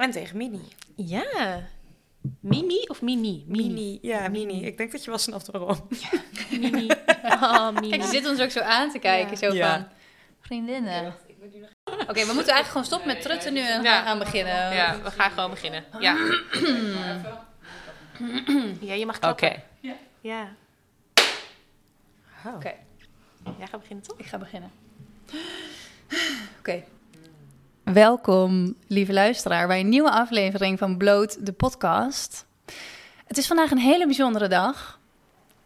En tegen Mini. Ja. Mimi of Mini? Mini, ja, Mini. Ik denk dat je wel snapt waarom. Mini. Oh, Mini. Kijk, ze zit ons ook zo aan te kijken. Zo Ja. van, vriendinnen. Oké, we moeten eigenlijk gewoon stoppen met trutten nu en Ja. gaan beginnen. Ja, we gaan gewoon beginnen. Ja. ja, je mag Oké. klappen. Ja. Oh. Oké. Jij gaat beginnen, toch? Ik ga beginnen. Oké. Welkom, lieve luisteraar, bij een nieuwe aflevering van Bloot, de podcast. Het is vandaag een hele bijzondere dag.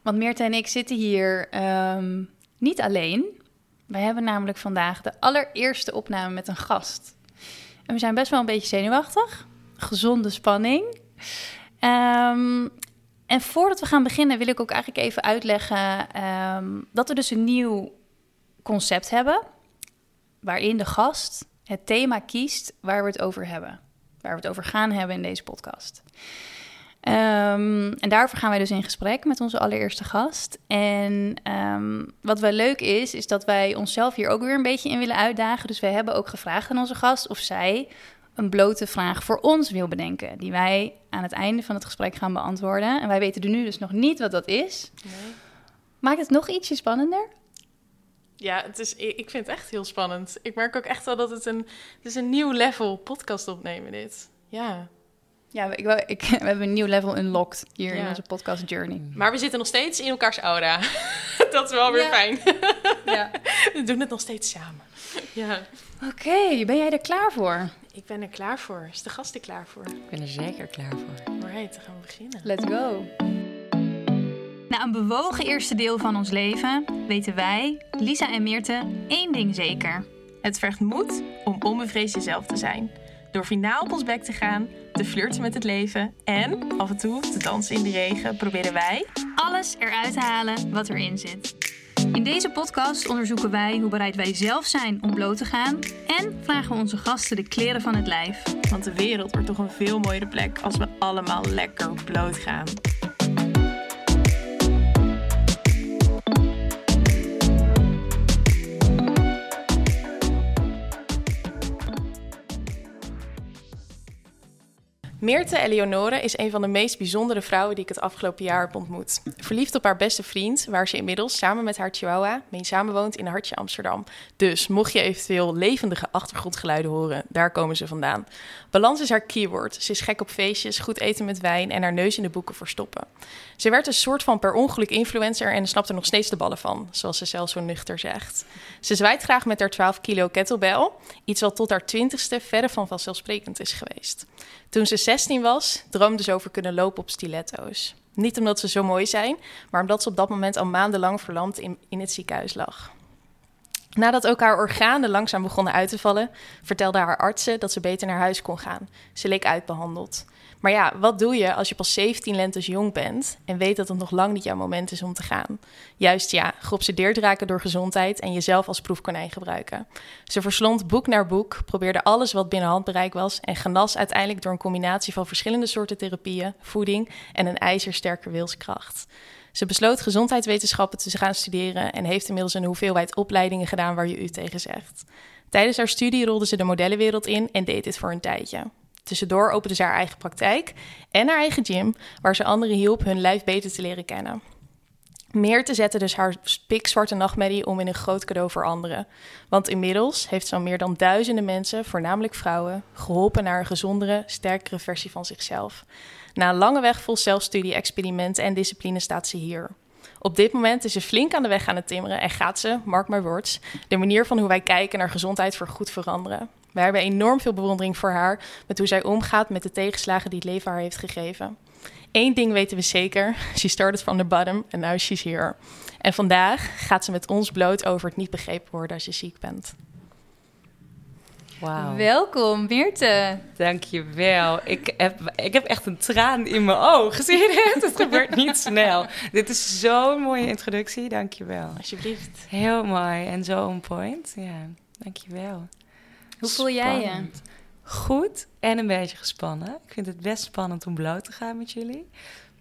Want Meerte en ik zitten hier ehm, niet alleen. Wij hebben namelijk vandaag de allereerste opname met een gast. En we zijn best wel een beetje zenuwachtig. Gezonde spanning. Ehm, en voordat we gaan beginnen wil ik ook eigenlijk even uitleggen ehm, dat we dus een nieuw concept hebben. Waarin de gast het thema kiest waar we het over hebben. Waar we het over gaan hebben in deze podcast. Ehm, en daarvoor gaan wij dus in gesprek met onze allereerste gast. En ehm, wat wel leuk is, is dat wij onszelf hier ook weer een beetje in willen uitdagen. Dus wij hebben ook gevraagd aan onze gast of zij een blote vraag voor ons wil bedenken. Die wij aan het einde van het gesprek gaan beantwoorden. En wij weten er nu dus nog niet wat dat is. Nee. Maakt het nog ietsje spannender? Ja, het is, ik vind het echt heel spannend. Ik merk ook echt wel dat het een, het is een nieuw level podcast opnemen dit. Ja. Ja, ik, ik, we hebben een nieuw level unlocked hier in onze podcast journey. Maar we zitten nog steeds in elkaars aura. dat is wel weer Ja. fijn. Ja. we doen het nog steeds samen. Ja. Oké, ben jij er klaar voor? Ik ben er klaar voor. Is de gast er klaar voor? Ik ben er zeker klaar voor. Alright, dan gaan we beginnen. Let's go. Na een bewogen eerste deel van ons leven weten wij, Lisa en Meerte, één ding zeker. Het vergt moed om onbevreesd jezelf te zijn. Door finaal op ons bek te gaan, te flirten met het leven en af en toe te dansen in de regen, proberen wij Alles eruit te halen wat erin zit. In deze podcast onderzoeken wij hoe bereid wij zelf zijn om bloot te gaan en vragen we onze gasten de kleren van het lijf. Want de wereld wordt toch een veel mooiere plek als we allemaal lekker bloot gaan. Meerte Eleonore is een van de meest bijzondere vrouwen die ik het afgelopen jaar heb ontmoet. Verliefd op haar beste vriend, waar ze inmiddels samen met haar chihuahua mee samenwoont in Hartje Amsterdam. Dus mocht je eventueel levendige achtergrondgeluiden horen, daar komen ze vandaan. Balans is haar keyword. Ze is gek op feestjes, goed eten met wijn en haar neus in de boeken verstoppen. Ze werd een soort van per ongeluk influencer en snapt er nog steeds de ballen van, zoals ze zelf zo nuchter zegt. Ze zwaait graag met haar 12 kilo kettlebell, iets wat tot haar twintigste verre van vanzelfsprekend is geweest. Toen ze 16 was, droomde ze over kunnen lopen op stiletto's. Niet omdat ze zo mooi zijn, maar omdat ze op dat moment al maandenlang verlamd in, in het ziekenhuis lag. Nadat ook haar organen langzaam begonnen uit te vallen, vertelde haar artsen dat ze beter naar huis kon gaan. Ze leek uitbehandeld. Maar ja, wat doe je als je pas 17 lentes jong bent en weet dat het nog lang niet jouw moment is om te gaan? Juist ja, geobsedeerd raken door gezondheid en jezelf als proefkonijn gebruiken. Ze verslond boek naar boek, probeerde alles wat binnen handbereik was en genas uiteindelijk door een combinatie van verschillende soorten therapieën, voeding en een ijzersterke wilskracht. Ze besloot gezondheidswetenschappen te gaan studeren en heeft inmiddels een hoeveelheid opleidingen gedaan waar je u tegen zegt. Tijdens haar studie rolde ze de modellenwereld in en deed dit voor een tijdje. Tussendoor opende ze haar eigen praktijk en haar eigen gym, waar ze anderen hielp hun lijf beter te leren kennen. Meerte zette dus haar pikzwarte nachtmerrie om in een groot cadeau voor anderen. Want inmiddels heeft ze al meer dan duizenden mensen, voornamelijk vrouwen, geholpen naar een gezondere, sterkere versie van zichzelf. Na een lange weg vol zelfstudie, experimenten en discipline staat ze hier. Op dit moment is ze flink aan de weg aan het timmeren en gaat ze, mark my words, de manier van hoe wij kijken naar gezondheid voor goed veranderen. Wij hebben enorm veel bewondering voor haar met hoe zij omgaat met de tegenslagen die het leven haar heeft gegeven. Eén ding weten we zeker: she started from the bottom and now she's here. En vandaag gaat ze met ons bloot over het niet begrepen worden als je ziek bent. Wauw. Welkom, Meerte. Dankjewel. Ik heb, ik heb echt een traan in mijn oog. Zie je dit? Het gebeurt niet snel. Dit is zo'n mooie introductie. Dankjewel. Alsjeblieft. Heel mooi en zo on point. Ja, dankjewel. Hoe voel jij je? Goed en een beetje gespannen. Ik vind het best spannend om bloot te gaan met jullie.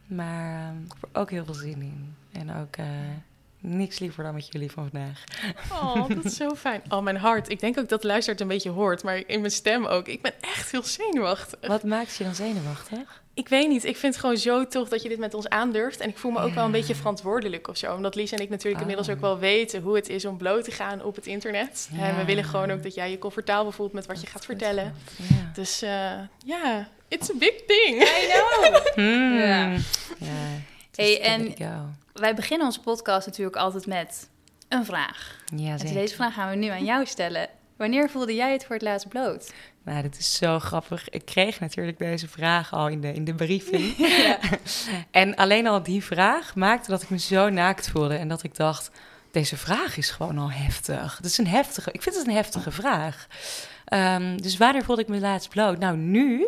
Maar ehm, ik heb er ook heel veel zin in. En ook eh, niks liever dan met jullie van vandaag. Oh, dat is zo fijn. Oh, mijn hart. Ik denk ook dat het een beetje hoort, maar in mijn stem ook. Ik ben echt heel zenuwachtig. Wat maakt je dan zenuwachtig? Ik weet niet. Ik vind het gewoon zo tof dat je dit met ons aandurft. En ik voel me ook wel een beetje verantwoordelijk of zo. Omdat Lies en ik natuurlijk inmiddels ook wel weten hoe het is om bloot te gaan op het internet. En we willen gewoon ook dat jij je comfortabel voelt met wat je gaat vertellen. Ja. Dus eh, ja, it's a big thing. Hmm. Ja. Ja. Hey, en-. Wij beginnen onze podcast natuurlijk altijd met een vraag. Ja, En deze vraag gaan we nu aan jou stellen. Wanneer voelde jij het voor het laatst bloot? Nou, dit is zo grappig. Ik kreeg natuurlijk deze vraag al in de, in de briefing. en alleen al die vraag maakte dat ik me zo naakt voelde. En dat ik dacht, deze vraag is gewoon al heftig. Het is een heftige, ik vind het een heftige vraag. Ehm, dus wanneer voelde ik me laatst bloot? Nou, nu.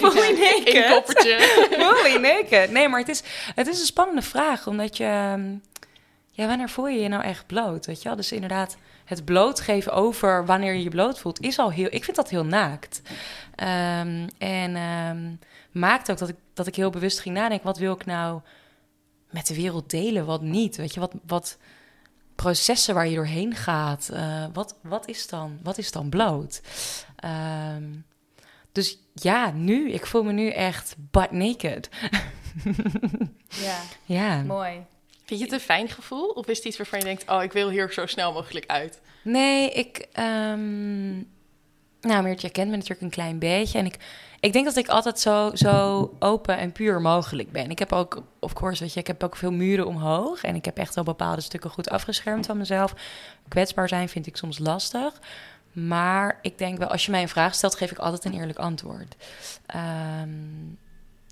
Fully naked. Koppertje. Fully naked. Nee, maar het is, het is een spannende vraag. Omdat je... ehm, Ja, wanneer voel je je nou echt bloot? Weet je wel? Dus inderdaad, het blootgeven over wanneer je je bloot voelt... is al heel... Ik vind dat heel naakt. Ehm, en ehm, maakt ook dat ik, dat ik heel bewust ging nadenken... wat wil ik nou met de wereld delen, wat niet? Weet je, wat... wat processen waar je doorheen gaat. eh, wat, wat, is dan, wat is dan bloot? Ehm, dus ja, nu, ik voel me nu echt butt naked. Ja, Ja. mooi. Vind je het een fijn gevoel? Of is het iets waarvan je denkt, oh, ik wil hier zo snel mogelijk uit? Nee, ik. ehm nou, Meertje, jij kent me natuurlijk een klein beetje. En ik, ik denk dat ik altijd zo, zo open en puur mogelijk ben. Ik heb ook, of course, weet je, ik heb ook veel muren omhoog. En ik heb echt wel bepaalde stukken goed afgeschermd van mezelf. Kwetsbaar zijn vind ik soms lastig. Maar ik denk wel, als je mij een vraag stelt, geef ik altijd een eerlijk antwoord. Ehm,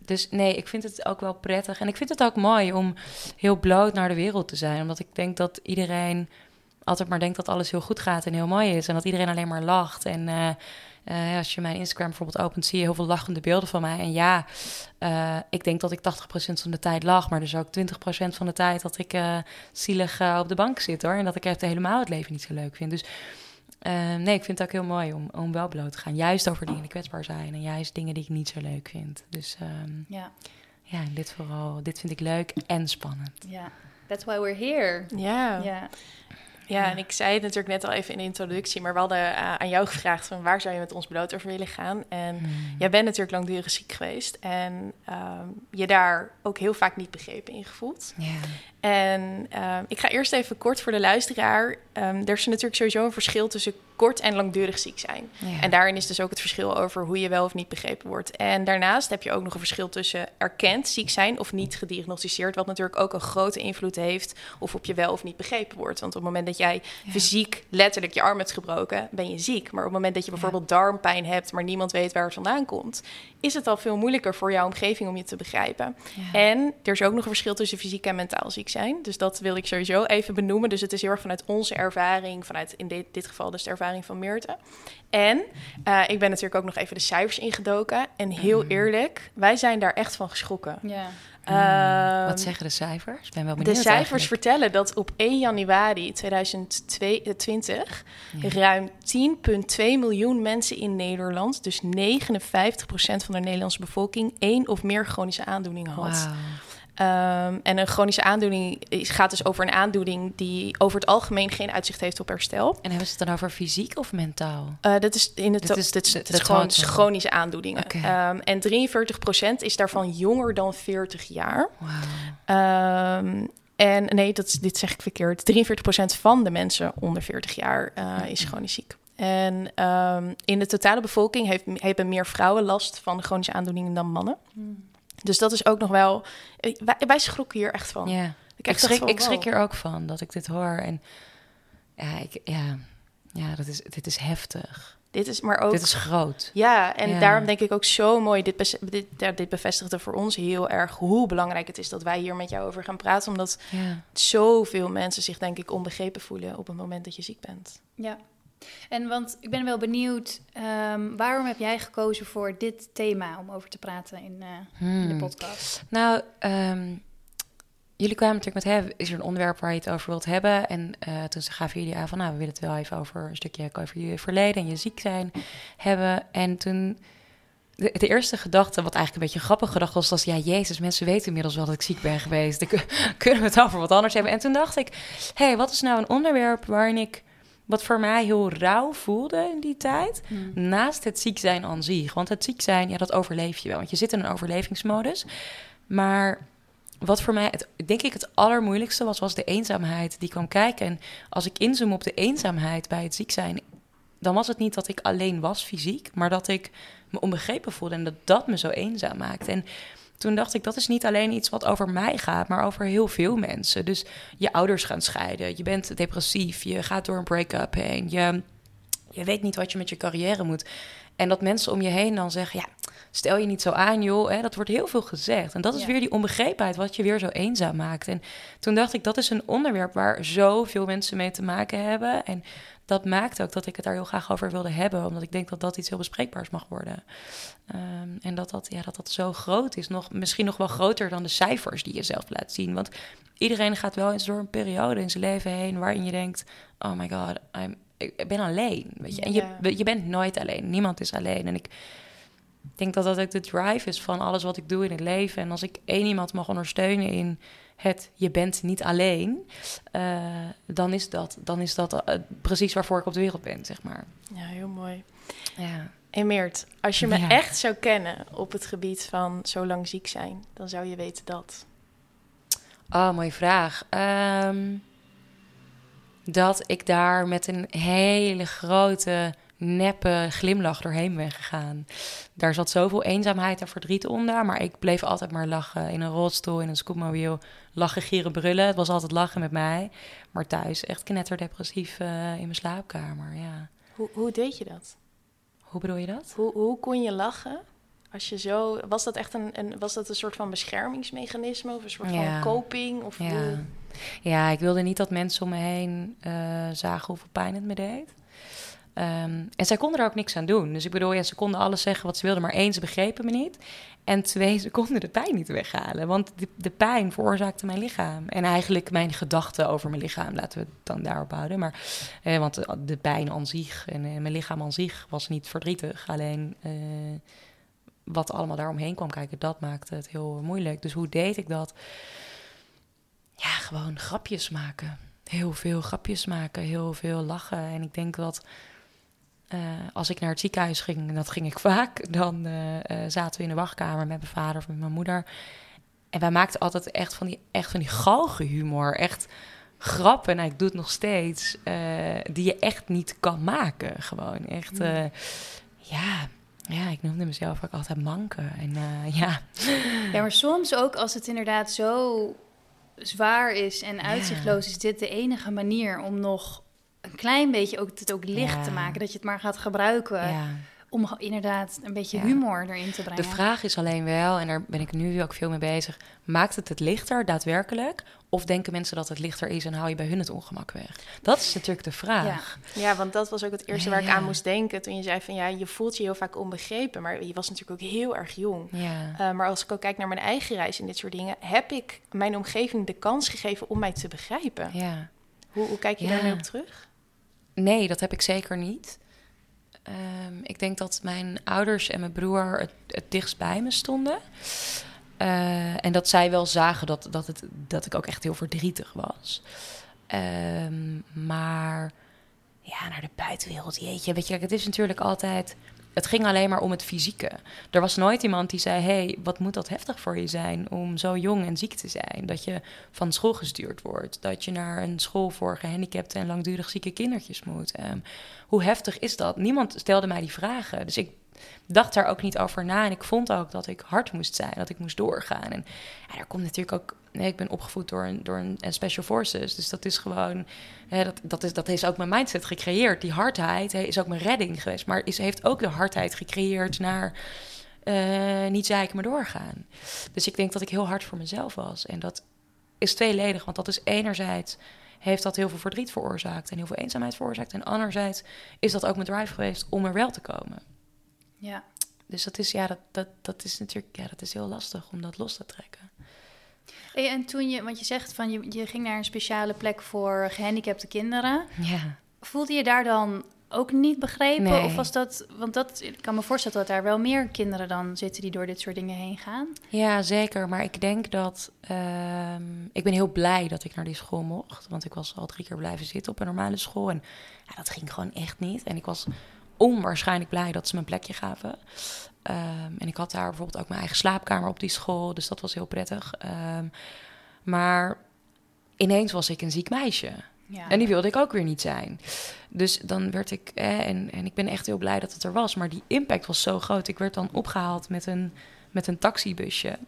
dus nee, ik vind het ook wel prettig. En ik vind het ook mooi om heel bloot naar de wereld te zijn. Omdat ik denk dat iedereen altijd maar denkt dat alles heel goed gaat en heel mooi is. En dat iedereen alleen maar lacht. En eh, eh, als je mijn Instagram bijvoorbeeld opent, zie je heel veel lachende beelden van mij. En ja, eh, ik denk dat ik 80% van de tijd lach. Maar dus ook 20% van de tijd dat ik zielig op de bank zit hoor. En dat ik echt helemaal het leven niet zo leuk vind. Dus eh, nee, ik vind het ook heel mooi om, om wel bloot te gaan. Juist over dingen die kwetsbaar zijn. En juist dingen die ik niet zo leuk vind. Dus ehm, Ja, ja, dit vooral. Dit vind ik leuk en spannend. ja. That's why we're here. Ja. Ja, Ja, en ik zei het natuurlijk net al even in de introductie, maar we hadden eh, aan jou gevraagd van waar zou je met ons bloot over willen gaan? En Hmm. jij bent natuurlijk langdurig ziek geweest en ehm, je daar ook heel vaak niet begrepen in gevoeld. Ja. En ehm, ik ga eerst even kort voor de luisteraar. Ehm, er is natuurlijk sowieso een verschil tussen kort en langdurig ziek zijn. Ja. En daarin is dus ook het verschil over hoe je wel of niet begrepen wordt. En daarnaast heb je ook nog een verschil tussen erkend ziek zijn of niet gediagnosticeerd, wat natuurlijk ook een grote invloed heeft of op je wel of niet begrepen wordt. Want op het moment dat jij Ja. fysiek letterlijk je arm hebt gebroken, ben je ziek. Maar op het moment dat je Ja. bijvoorbeeld darmpijn hebt, maar niemand weet waar het vandaan komt, is het al veel moeilijker voor jouw omgeving om je te begrijpen. En er is ook nog een verschil tussen fysiek en mentaal ziek zijn. Dus dat wil ik sowieso even benoemen. Dus het is heel erg vanuit onze ervaring, vanuit in dit, dit geval dus de ervaring van Meerte. En eh, ik ben natuurlijk ook nog even de cijfers ingedoken. En heel Mhm. eerlijk, wij zijn daar echt van geschrokken. ja. Ehm, Wat zeggen de cijfers? Ik ben wel de cijfers eigenlijk. vertellen dat op 1 januari 2020 Ja. ruim 10,2 miljoen mensen in Nederland, dus 59% van de Nederlandse bevolking, één of meer chronische aandoeningen had. Ehm, en een chronische aandoening is, gaat dus over een aandoening die over het algemeen geen uitzicht heeft op herstel. En hebben ze het dan over fysiek of mentaal? Eh, dat is in het dit is dit is, gewoon chronische aandoeningen. Ehm, en 43% is daarvan jonger dan 40 jaar. Wauw. Ehm, en nee, dat, is- dit zeg ik verkeerd. 43% van de mensen onder 40 jaar eh, is chronisch ziek. En in de totale bevolking heeft, hebben meer vrouwen last van chronische aandoeningen dan mannen. Dus dat is ook nog wel. Wij, wij schrokken hier echt van. Ja. Ik, schrik, van, ik schrik wow. er ook van dat ik dit hoor. En ja, ik, ja, ja dat is, dit is heftig. Dit is maar ook. Dit is groot. Ja, en Ja. daarom denk ik ook zo mooi. Dit, dit, ja, dit bevestigde voor ons heel erg hoe belangrijk het is dat wij hier met jou over gaan praten. Omdat Ja. zoveel mensen zich, denk ik, onbegrepen voelen op het moment dat je ziek bent. Ja. En want ik ben wel benieuwd, ehm, waarom heb jij gekozen voor dit thema om over te praten in, eh, in de Hmm. podcast? Nou, ehm, jullie kwamen natuurlijk met, hè, is er een onderwerp waar je het over wilt hebben? En eh, toen gaven jullie aan van, nou, we willen het wel even over een stukje over je verleden en je ziek zijn hebben. En toen de, de eerste gedachte, wat eigenlijk een beetje een grappige gedachte was, was... ja, jezus, mensen weten inmiddels wel dat ik ziek ben geweest. Dan kunnen we het over wat anders hebben. En toen dacht ik, hé, hey, wat is nou een onderwerp waarin ik... wat voor mij heel rauw voelde in die tijd... Hmm. naast het ziek zijn aan zich. Want het ziek zijn, ja, dat overleef je wel. Want je zit in een overlevingsmodus. Maar wat voor mij, het, denk ik, het allermoeilijkste was... was de eenzaamheid die kwam kijken. En als ik inzoom op de eenzaamheid bij het ziek zijn... dan was het niet dat ik alleen was fysiek... maar dat ik me onbegrepen voelde en dat dat me zo eenzaam maakte. En toen dacht ik, dat is niet alleen iets wat over mij gaat, maar over heel veel mensen. Dus je ouders gaan scheiden, je bent depressief, je gaat door een break-up heen, je, je weet niet wat je met je carrière moet. En dat mensen om je heen dan zeggen, ja, stel je niet zo aan, joh. Hè, dat wordt heel veel gezegd. En dat is Ja. weer die onbegrepenheid, wat je weer zo eenzaam maakt. En toen dacht ik, dat is een onderwerp waar zoveel mensen mee te maken hebben. En dat maakt ook dat ik het daar heel graag over wilde hebben. Omdat ik denk dat dat iets heel bespreekbaars mag worden. Ehm, en dat dat, ja, dat dat zo groot is. Nog, misschien nog wel groter dan de cijfers die je zelf laat zien. Want iedereen gaat wel eens door een periode in zijn leven heen... waarin je denkt, oh my god, I'm, ik ben alleen. Weet je? En je, je bent nooit alleen. Niemand is alleen. En ik denk dat dat ook de drive is van alles wat ik doe in het leven. En als ik één iemand mag ondersteunen in het je bent niet alleen, eh, dan is dat, dan is dat eh, precies waarvoor ik op de wereld ben, zeg maar. Ja, heel mooi. Ja. En Meert, als je me Ja. echt zou kennen op het gebied van zo lang ziek zijn, dan zou je weten dat. Oh, mooie vraag. Ehm, dat ik daar met een hele grote neppe glimlach doorheen ben gegaan. Daar zat zoveel eenzaamheid en verdriet onder, maar ik bleef altijd maar lachen. In een rolstoel, in een scootmobiel, lachen, gieren, brullen. Het was altijd lachen met mij. Maar thuis echt knetterdepressief eh, in mijn slaapkamer, ja. Hoe, hoe deed je dat? Hoe bedoel je dat? Hoe, hoe kon je lachen? Als je zo, was dat echt een, een, was dat een soort van beschermingsmechanisme of een soort Ja. van coping? Of Ja. hoe- ja, ik wilde niet dat mensen om me heen eh, zagen hoeveel pijn het me deed. Ehm, en zij konden er ook niks aan doen. Dus ik bedoel, ja, ze konden alles zeggen wat ze wilden, maar één, ze begrepen me niet. En twee, ze konden de pijn niet weghalen. Want de, de pijn veroorzaakte mijn lichaam. En eigenlijk mijn gedachten over mijn lichaam, laten we het dan daarop houden. Maar, eh, want de, pijn aan zich en eh, mijn lichaam aan zich was niet verdrietig. Alleen eh, wat allemaal daaromheen kwam kijken, dat maakte het heel moeilijk. Dus hoe deed ik dat? Ja, gewoon grapjes maken. Heel veel grapjes maken, heel veel lachen. En ik denk dat eh, als ik naar het ziekenhuis ging, en dat ging ik vaak, dan eh, eh, zaten we in de wachtkamer met mijn vader of met mijn moeder. En wij maakten altijd echt van die, echt van die galgenhumor. Echt grappen, en ik doe het nog steeds, die je echt niet kan maken. Gewoon echt, eh, ja, ja, ik noemde mezelf ook altijd manke. En ja, Ja, maar soms ook als het inderdaad zo zwaar is en uitzichtloos, is dit de enige manier om nog een klein beetje ook, het ook licht Ja. te maken. Dat je het maar gaat gebruiken ja. om inderdaad een beetje Ja. humor erin te brengen. De vraag is alleen wel, en daar ben ik nu ook veel mee bezig: maakt het het lichter daadwerkelijk? Of denken mensen dat het lichter is en hou je bij hun het ongemak weg? Dat is natuurlijk de vraag. Ja, want dat was ook het eerste waar ik Ja. aan moest denken toen je zei van ja, je voelt je heel vaak onbegrepen, maar je was natuurlijk ook heel erg jong. Ja. Uh, maar als ik ook kijk naar mijn eigen reis en dit soort dingen, heb ik mijn omgeving de kans gegeven om mij te begrijpen. ja. Hoe, hoe kijk je Ja. daar nu op terug? Nee, dat heb ik zeker niet. Ehm, ik denk dat mijn ouders en mijn broer het, het dichtst bij me stonden. Eh, en dat zij wel zagen dat, dat, het, dat ik ook echt heel verdrietig was. Ehm, maar ja, naar de buitenwereld, jeetje. Weet je, het is natuurlijk altijd... Het ging alleen maar om het fysieke. Er was nooit iemand die zei... hey, wat moet dat heftig voor je zijn om zo jong en ziek te zijn? Dat je van school gestuurd wordt. Dat je naar een school voor gehandicapte en langdurig zieke kindertjes moet. Ehm, hoe heftig is dat? Niemand stelde mij die vragen. Dus ik dacht daar ook niet over na. En ik vond ook dat ik hard moest zijn, dat ik moest doorgaan. En ja, daar komt natuurlijk ook... Nee, ik ben opgevoed door een, door een, een Special Forces. Dus dat is gewoon... Hè, dat, dat, is, dat is ook mijn mindset gecreëerd. Die hardheid hè, is ook mijn redding geweest. Maar is, heeft ook de hardheid gecreëerd naar... eh, niet zeiken, maar doorgaan. Dus ik denk dat ik heel hard voor mezelf was. En dat is tweeledig. Want dat is enerzijds heeft dat heel veel verdriet veroorzaakt... en heel veel eenzaamheid veroorzaakt. En anderzijds is dat ook mijn drive geweest om er wel te komen. Ja. Dus dat is, ja, dat, dat, dat is natuurlijk ja, dat is heel lastig om dat los te trekken. Hey, en toen je, want je zegt van je, je ging naar een speciale plek voor gehandicapte kinderen. Ja. Voelde je daar dan ook niet begrepen? Nee. Of was dat, want dat, ik kan me voorstellen dat daar wel meer kinderen dan zitten die door dit soort dingen heen gaan. Ja, zeker. Maar ik denk dat. ehm, ik ben heel blij dat ik naar die school mocht. Want ik was al drie keer blijven zitten op een normale school. En ja, dat ging gewoon echt niet. En ik was onwaarschijnlijk blij dat ze me een plekje gaven. Ehm, en ik had daar bijvoorbeeld ook mijn eigen slaapkamer op die school. Dus dat was heel prettig. Ehm, maar ineens was ik een ziek meisje. Ja. En die wilde ik ook weer niet zijn. Dus dan werd ik, eh, en, en ik ben echt heel blij dat het er was. Maar die impact was zo groot. Ik werd dan opgehaald met een, met een taxibusje.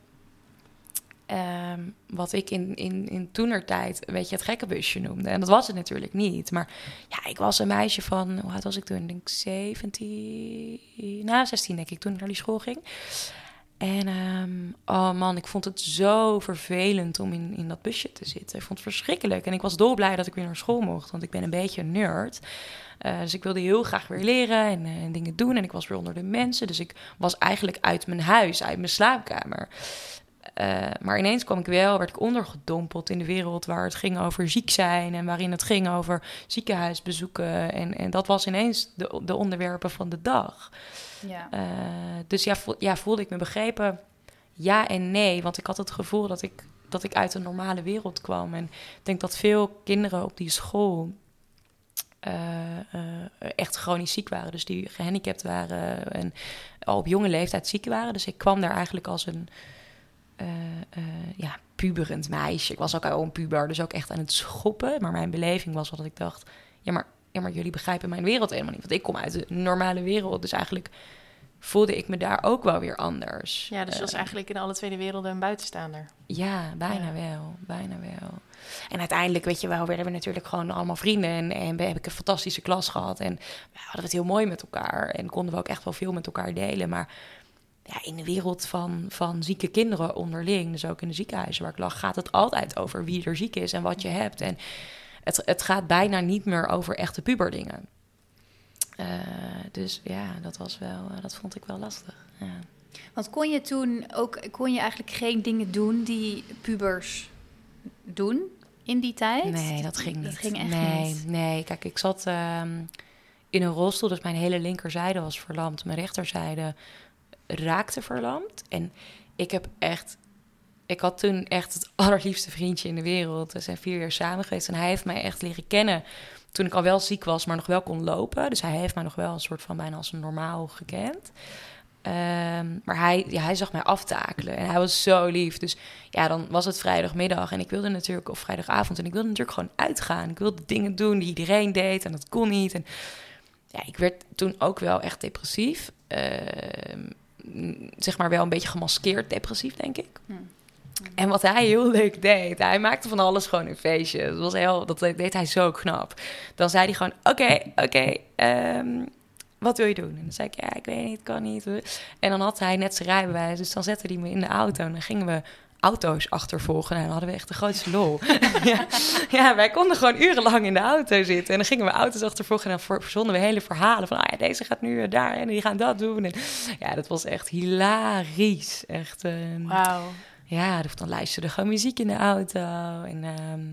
Ehm, wat ik in, in, in toenertijd een beetje het gekke busje noemde. En dat was het natuurlijk niet. Maar ja, ik was een meisje van, hoe oud was ik toen? Ik denk 17, nou 16 denk ik, toen ik naar die school ging. En ehm, oh man, ik vond het zo vervelend om in, in dat busje te zitten. Ik vond het verschrikkelijk. En ik was dolblij dat ik weer naar school mocht, want ik ben een beetje een nerd. Eh, dus ik wilde heel graag weer leren en, eh, en dingen doen. En ik was weer onder de mensen. Dus ik was eigenlijk uit mijn huis, uit mijn slaapkamer. Eh, maar ineens kwam ik wel, werd ik ondergedompeld in de wereld waar het ging over ziek zijn en waarin het ging over ziekenhuisbezoeken. En, en dat was ineens de, de onderwerpen van de dag. ja. Eh, dus ja, ja, voelde ik me begrepen? Ja en nee, want ik had het gevoel dat ik, dat ik uit een normale wereld kwam. En ik denk dat veel kinderen op die school eh, echt chronisch ziek waren. Dus die gehandicapt waren en al op jonge leeftijd ziek waren. Dus ik kwam daar eigenlijk als een eh, eh, ja, puberend meisje. Ik was ook al een puber, dus ook echt aan het schoppen. Maar mijn beleving was dat ik dacht... Ja maar, ja, maar jullie begrijpen mijn wereld helemaal niet. Want ik kom uit de normale wereld. Dus eigenlijk voelde ik me daar ook wel weer anders. Ja, dus je was Eh, eigenlijk in alle twee de werelden een buitenstaander. ja, bijna Ja. wel. Bijna wel. En uiteindelijk, weet je wel, werden we natuurlijk gewoon allemaal vrienden. En, en heb ik een fantastische klas gehad. En we hadden het heel mooi met elkaar. En konden we ook echt wel veel met elkaar delen. Maar ja, in de wereld van, van zieke kinderen onderling, dus ook in de ziekenhuizen waar ik lag, gaat het altijd over wie er ziek is en wat je hebt. En het, het gaat bijna niet meer over echte puberdingen. Eh, dus ja, dat was wel, eh, dat vond ik wel lastig. Ja. Want kon je toen ook, kon je eigenlijk geen dingen doen die pubers doen in die tijd? Nee, dat ging niet. Dat ging echt nee, niet. Nee, kijk, ik zat ehm, in een rolstoel, dus mijn hele linkerzijde was verlamd. Mijn rechterzijde raakte verlamd. En ik heb echt... Ik had toen echt het allerliefste vriendje in de wereld. We zijn vier jaar samen geweest en hij heeft mij echt leren kennen... toen ik al wel ziek was, maar nog wel kon lopen. Dus hij heeft mij nog wel een soort van bijna als een normaal gekend. Ehm, maar hij, hij zag mij aftakelen en hij was zo lief. Dus ja, dan was het vrijdagmiddag en ik wilde natuurlijk, of vrijdagavond, en ik wilde natuurlijk gewoon uitgaan. Ik wilde dingen doen die iedereen deed en dat kon niet. En ja, ik werd toen ook wel echt depressief. Ehm, zeg maar wel een beetje gemaskeerd depressief, denk ik. Hm. En wat hij heel leuk deed, hij maakte van alles gewoon een feestje. Dat, was heel, dat deed hij zo knap. Dan zei hij gewoon, oké, oké, ehm, wat wil je doen? En dan zei ik, ja, ik weet niet, kan niet. En dan had hij net zijn rijbewijs, dus dan zette hij me in de auto en dan gingen we auto's achtervolgen. En dan hadden we echt de grootste lol. ja, ja, wij konden gewoon urenlang in de auto zitten. En dan gingen we auto's achtervolgen en dan ver- verzonnen we hele verhalen. Van, ah ja, deze gaat nu eh, daar en die gaan dat doen. En, ja, dat was echt hilarisch. Echt, ehm, Wauw. ja, dan luisterde gewoon muziek in de auto. En ehm,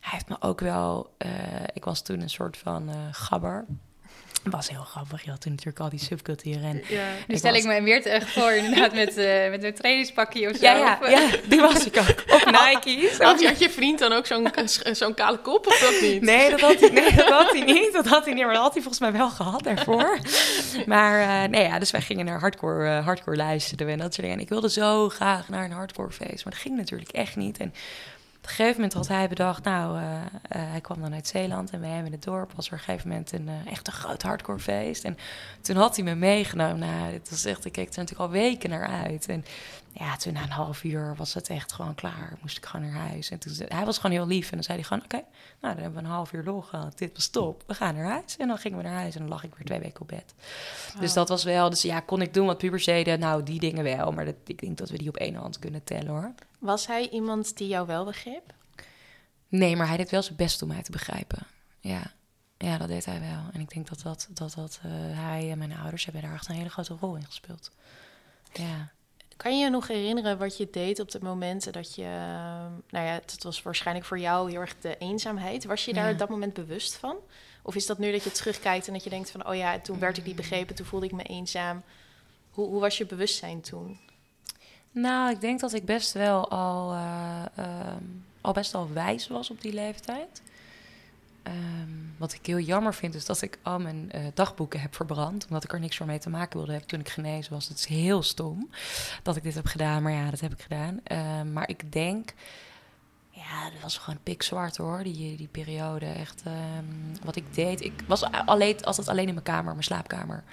hij heeft me ook wel... eh, ik was toen een soort van eh gabber. Het was heel grappig. Je had toen natuurlijk al die subculturen. En, Ja. Nu Ik stel was- ik me weer echt voor, inderdaad, met, eh met een trainingspakje of zo. ja, ja, Of, eh, ja, die was ik ook. Op Nike's. Had, je, had je vriend dan ook zo'n zo'n kale kop of dat niet? Nee, dat had, hij, nee, dat had hij niet. Dat had hij niet, maar dat had hij volgens mij wel gehad daarvoor. Maar eh, nee, ja, dus wij gingen naar hardcore, hardcore luisteren en dat soort dingen. En ik wilde zo graag naar een hardcore feest, maar dat ging natuurlijk echt niet. En een gegeven moment had hij bedacht, nou, eh, eh, hij kwam dan uit Zeeland en wij hebben in het dorp was er op een gegeven moment een eh, echt een groot hardcore feest. En toen had hij me meegenomen. Nou, dit was echt, ik keek er natuurlijk al weken naar uit. En ja, toen na een half uur was het echt gewoon klaar. Moest ik gewoon naar huis. En toen, hij was gewoon heel lief. En dan zei hij gewoon, oké, nou, dan hebben we een half uur lol gehad. Dit was top. We gaan naar huis. En dan gingen we naar huis. En dan lag ik weer twee weken op bed. Dus dat was wel... Dus ja, kon ik doen wat pubers deden? Nou, die dingen wel. Maar dat, ik denk dat we die op één hand kunnen tellen, hoor. Was hij iemand die jou wel begreep? Nee, maar hij deed wel zijn best om mij te begrijpen. Ja, ja dat deed hij wel. En ik denk dat, dat, dat, dat eh, hij en mijn ouders hebben daar echt een hele grote rol in gespeeld. Ja. Kan je je nog herinneren wat je deed op de momenten dat je... Nou ja, het was waarschijnlijk voor jou heel erg de eenzaamheid. Was je daar Ja. op dat moment bewust van? Of is dat nu dat je terugkijkt en dat je denkt van... oh ja, toen werd ik niet Mm. begrepen, toen voelde ik me eenzaam. Hoe, hoe was je bewustzijn toen? Nou, ik denk dat ik best wel al, eh, ehm, al best wel wijs was op die leeftijd. Ehm, wat ik heel jammer vind, is dat ik al mijn eh, dagboeken heb verbrand. Omdat ik er niks meer mee te maken wilde hebben toen ik genezen was. Het is heel stom dat ik dit heb gedaan, maar ja, dat heb ik gedaan. Ehm, maar ik denk, ja, dat was gewoon pikzwart hoor, die, die periode. Echt, ehm, wat ik deed, ik was alleen, altijd alleen in mijn kamer, mijn slaapkamer.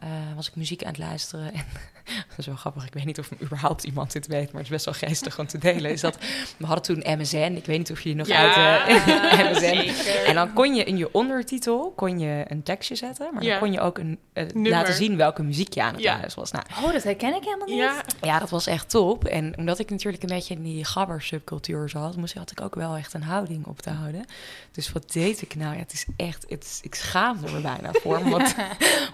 Eh, was ik muziek aan het luisteren. En dat is wel grappig, ik weet niet of überhaupt iemand dit weet, maar het is best wel geestig om te delen. Is dat, we hadden toen MSN, ik weet niet of je nog uit eh, MSN. En dan kon je in je ondertitel kon je een tekstje zetten, maar Ja. dan kon je ook een, eh, laten zien welke muziek je aan het Ja. luisteren was. Nou, Oh, dat herken ik helemaal niet. Ja, ja, dat was echt top. En omdat ik natuurlijk een beetje in die gabber subcultuur zat, moest, had ik ook wel echt een houding op te houden. Dus wat deed ik nou? Ja, het is echt, het is, ik schaamde me bijna voor. me, Want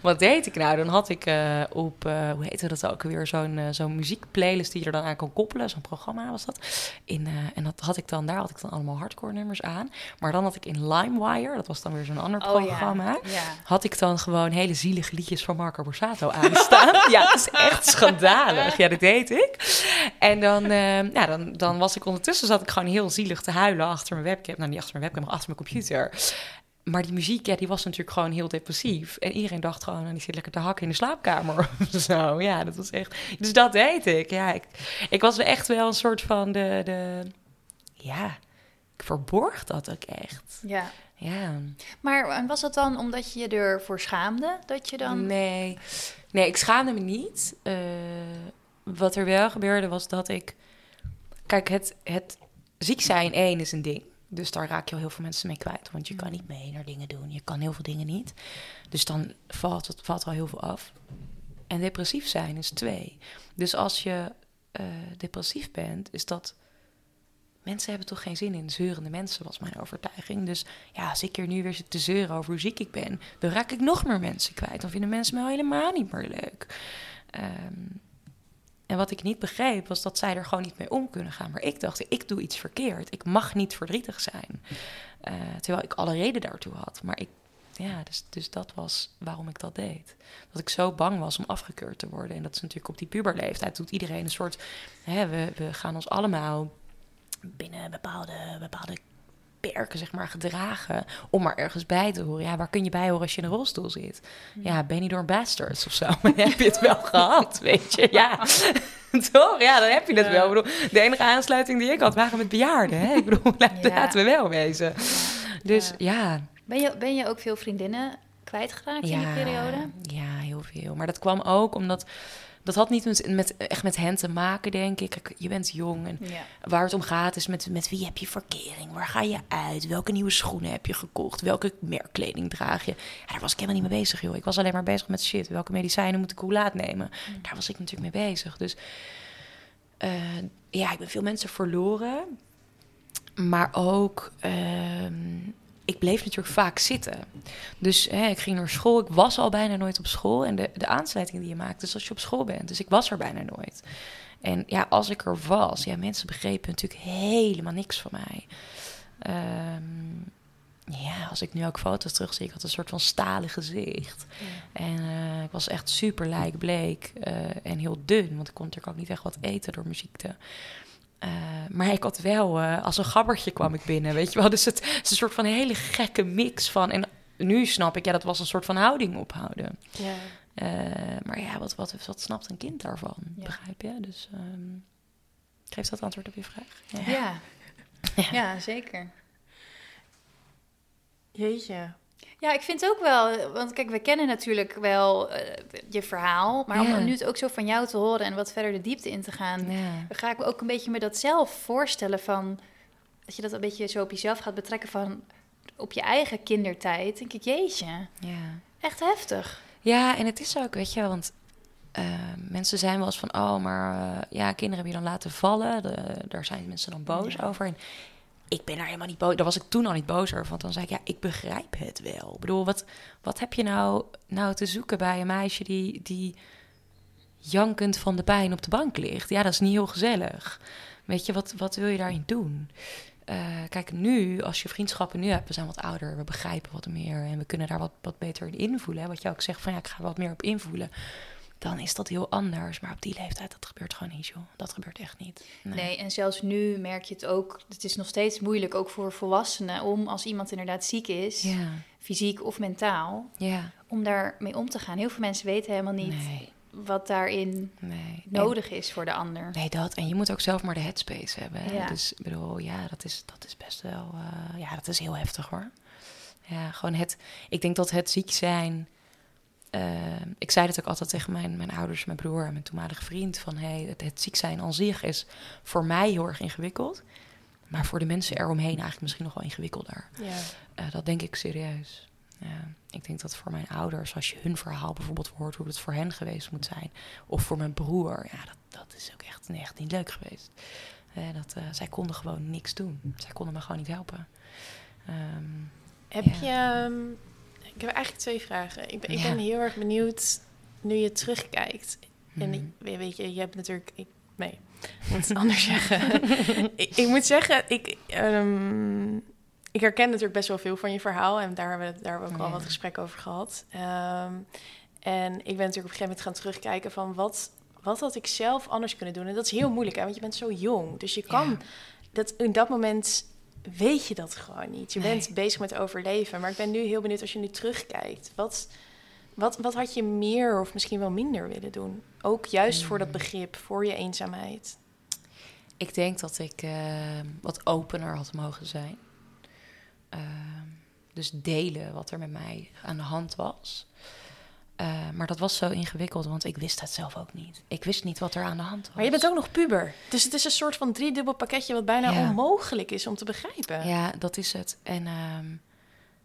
wat deed ik nou? Dan had ik eh, op, eh, hoe heette dat ook weer, zo'n eh, zo'n muziekplaylist die je er dan aan kon koppelen. Zo'n programma was dat. In, en dat had ik dan, daar had ik dan allemaal hardcore nummers aan. Maar dan had ik in LimeWire, dat was dan weer zo'n ander Oh programma ja. ja. had ik dan gewoon hele zielige liedjes van Marco Borsato aanstaan. ja, het is echt schandalig. Ja, dat deed ik. En dan, ja, dan, dan was ik ondertussen, zat ik gewoon heel zielig te huilen achter mijn webcam. Nou, niet achter mijn webcam, maar achter mijn computer. Maar die muziek, ja, die was natuurlijk gewoon heel depressief. En iedereen dacht gewoon, nou, die zit lekker te hakken in de slaapkamer of zo. Ja, dat was echt... Dus dat deed ik. Ja, ik, ik was echt wel een soort van de... de ja, ik verborg dat ook echt. ja. Ja. Maar was dat dan omdat je je ervoor schaamde? Dat je dan... Nee. nee, ik schaamde me niet. Eh, wat er wel gebeurde was dat ik... Kijk, het, het ziek zijn één is een ding. Dus daar raak je al heel veel mensen mee kwijt. Want je kan niet mee naar dingen doen. Je kan heel veel dingen niet. Dus dan valt, het, valt al heel veel af. En depressief zijn is twee. Dus als je eh, depressief bent, is dat... Mensen hebben toch geen zin in zeurende mensen, was mijn overtuiging. Dus ja, als ik hier nu weer zit te zeuren over hoe ziek ik ben, dan raak ik nog meer mensen kwijt. Dan vinden mensen me helemaal niet meer leuk. Ehm, en wat ik niet begreep, was dat zij er gewoon niet mee om kunnen gaan. Maar ik dacht, ik doe iets verkeerd. Ik mag niet verdrietig zijn. Eh, terwijl ik alle reden daartoe had. Maar ik, ja, dus, dus dat was waarom ik dat deed. Dat ik zo bang was om afgekeurd te worden. En dat is natuurlijk op die puberleeftijd. Doet iedereen een soort. Hè, we, we gaan ons allemaal binnen bepaalde, bepaalde perken, zeg maar, gedragen. om maar ergens bij te horen. Ja, waar kun je bij horen als je in een rolstoel zit? Ja, ben je door een bastards of zo? Maar heb je het wel gehad, weet je? Ja, toch? Ja, dan heb je het wel. Ik bedoel, de enige aansluiting die ik had waren met bejaarden. Hè? Ik bedoel, laten Ja. we wel wezen. Dus ja, Ben, je, ben je ook veel vriendinnen kwijtgeraakt in die periode? Ja, heel veel. Maar dat kwam ook omdat... Dat had niet met, met, echt met hen te maken, denk ik. Kijk, Je bent jong en Ja. waar het om gaat is met, met wie heb je verkering? Waar ga je uit? Welke nieuwe schoenen heb je gekocht? Welke merkkleding draag je? Ja, daar was ik helemaal niet mee bezig, joh. Ik was alleen maar bezig met shit. Welke medicijnen moet ik hoe laat nemen? Daar was ik natuurlijk mee bezig. Dus eh, ja, ik ben veel mensen verloren. Maar ook, ehm, ik bleef natuurlijk vaak zitten. Dus hè, ik ging naar school. Ik was al bijna nooit op school. En de, de aansluiting die je maakt is als je op school bent. Dus ik was er bijna nooit. En ja, als ik er was, ja, mensen begrepen natuurlijk helemaal niks van mij. Ehm, ja, als ik nu ook foto's terugzie, ik had een soort van stalen gezicht. En eh, ik was echt super lijkbleek eh, en heel dun, want ik kon natuurlijk ook niet echt wat eten door mijn ziekte. Eh, maar ik had wel, eh, als een gabbertje kwam ik binnen, weet je wel. Dus het, het is een soort van hele gekke mix van... En nu snap ik, ja, dat was een soort van houding ophouden. Ja. Eh, maar ja, wat, wat, wat snapt een kind daarvan? Ja. Begrijp je? Dus ehm, geeft dat antwoord op je vraag? Ja. Ja. Ja. ja, zeker. Jeetje. Ja, ik vind ook wel, want kijk, we kennen natuurlijk wel eh, je verhaal, maar Ja. om nu het ook zo van jou te horen en wat verder de diepte in te gaan, Ja. ga ik me ook een beetje me dat zelf voorstellen van, dat je dat een beetje zo op jezelf gaat betrekken van, op je eigen kindertijd, denk ik, jeetje, ja. echt heftig. Ja, en het is ook, weet je, want eh, mensen zijn wel eens van, oh, maar eh, ja, kinderen heb je dan laten vallen. De, daar zijn mensen dan boos over. En ik ben daar helemaal niet boos. Daar was ik toen al niet boos over, want dan zei ik, ja, ik begrijp het wel. Ik bedoel, wat, wat heb je nou, nou te zoeken bij een meisje die, die jankend van de pijn op de bank ligt? Ja, dat is niet heel gezellig. Weet je, wat, wat wil je daarin doen? eh, kijk, nu, als je vriendschappen nu hebt, we zijn wat ouder, we begrijpen wat meer en we kunnen daar wat, wat beter in invoelen. Hè? Wat je ook zegt van ja, ik ga er wat meer op invoelen. Dan is dat heel anders. Maar op die leeftijd, dat gebeurt gewoon niet, joh. Dat gebeurt echt niet. Nee. en zelfs nu merk je het ook. Het is nog steeds moeilijk, ook voor volwassenen, om als iemand inderdaad ziek is, Ja, fysiek of mentaal, ja, om daarmee om te gaan. Heel veel mensen weten helemaal niet nee, wat daarin nee. nodig is voor de ander. Nee, dat. En je moet ook zelf maar de headspace hebben. Ja. Dus ik bedoel, ja, dat is, dat is best wel... eh, ja, dat is heel heftig hoor. Ja, gewoon het... Ik denk dat het ziek zijn... eh, ik zei het ook altijd tegen mijn, mijn ouders, mijn broer en mijn toenmalige vriend... van hey, het, het ziek zijn aan zich is voor mij heel erg ingewikkeld. Maar voor de mensen eromheen eigenlijk misschien nog wel ingewikkelder. Ja. Eh, dat denk ik serieus. Ja, ik denk dat voor mijn ouders, als je hun verhaal bijvoorbeeld hoort, hoe het voor hen geweest moet zijn, of voor mijn broer, ja, dat, dat is ook echt, echt niet leuk geweest. Eh, dat, eh, zij konden gewoon niks doen. Zij konden me gewoon niet helpen. Ehm, Heb Ja. je... ehm, ik heb eigenlijk twee vragen. Ik ben, ik ben heel erg benieuwd, nu je terugkijkt. En mhm. ik, weet- je, je hebt natuurlijk... Ik, nee, ik moet het anders zeggen. ik, ik moet zeggen, ik, ehm, ik herken natuurlijk best wel veel van je verhaal. En daar hebben we, daar hebben we ook al Ja. wat gesprekken over gehad. Ehm, en ik ben natuurlijk op een gegeven moment gaan terugkijken van wat, wat had ik zelf anders kunnen doen. En dat is heel moeilijk, hè, want je bent zo jong. Dus je kan Ja. dat in dat moment weet je dat gewoon niet. Je Nee. bent bezig met overleven. Maar ik ben nu heel benieuwd als je nu terugkijkt. Wat, wat, wat had je meer of misschien wel minder willen doen? Ook juist voor dat Hmm. begrip, voor je eenzaamheid. Ik denk dat ik eh, wat opener had mogen zijn. Ehm, dus delen wat er met mij aan de hand was. Eh, maar dat was zo ingewikkeld, want ik wist het zelf ook niet. Ik wist niet wat er aan de hand was. Maar je bent ook nog puber. Dus het is een soort van driedubbel pakketje wat bijna Ja. onmogelijk is om te begrijpen. Ja, dat is het. En ehm,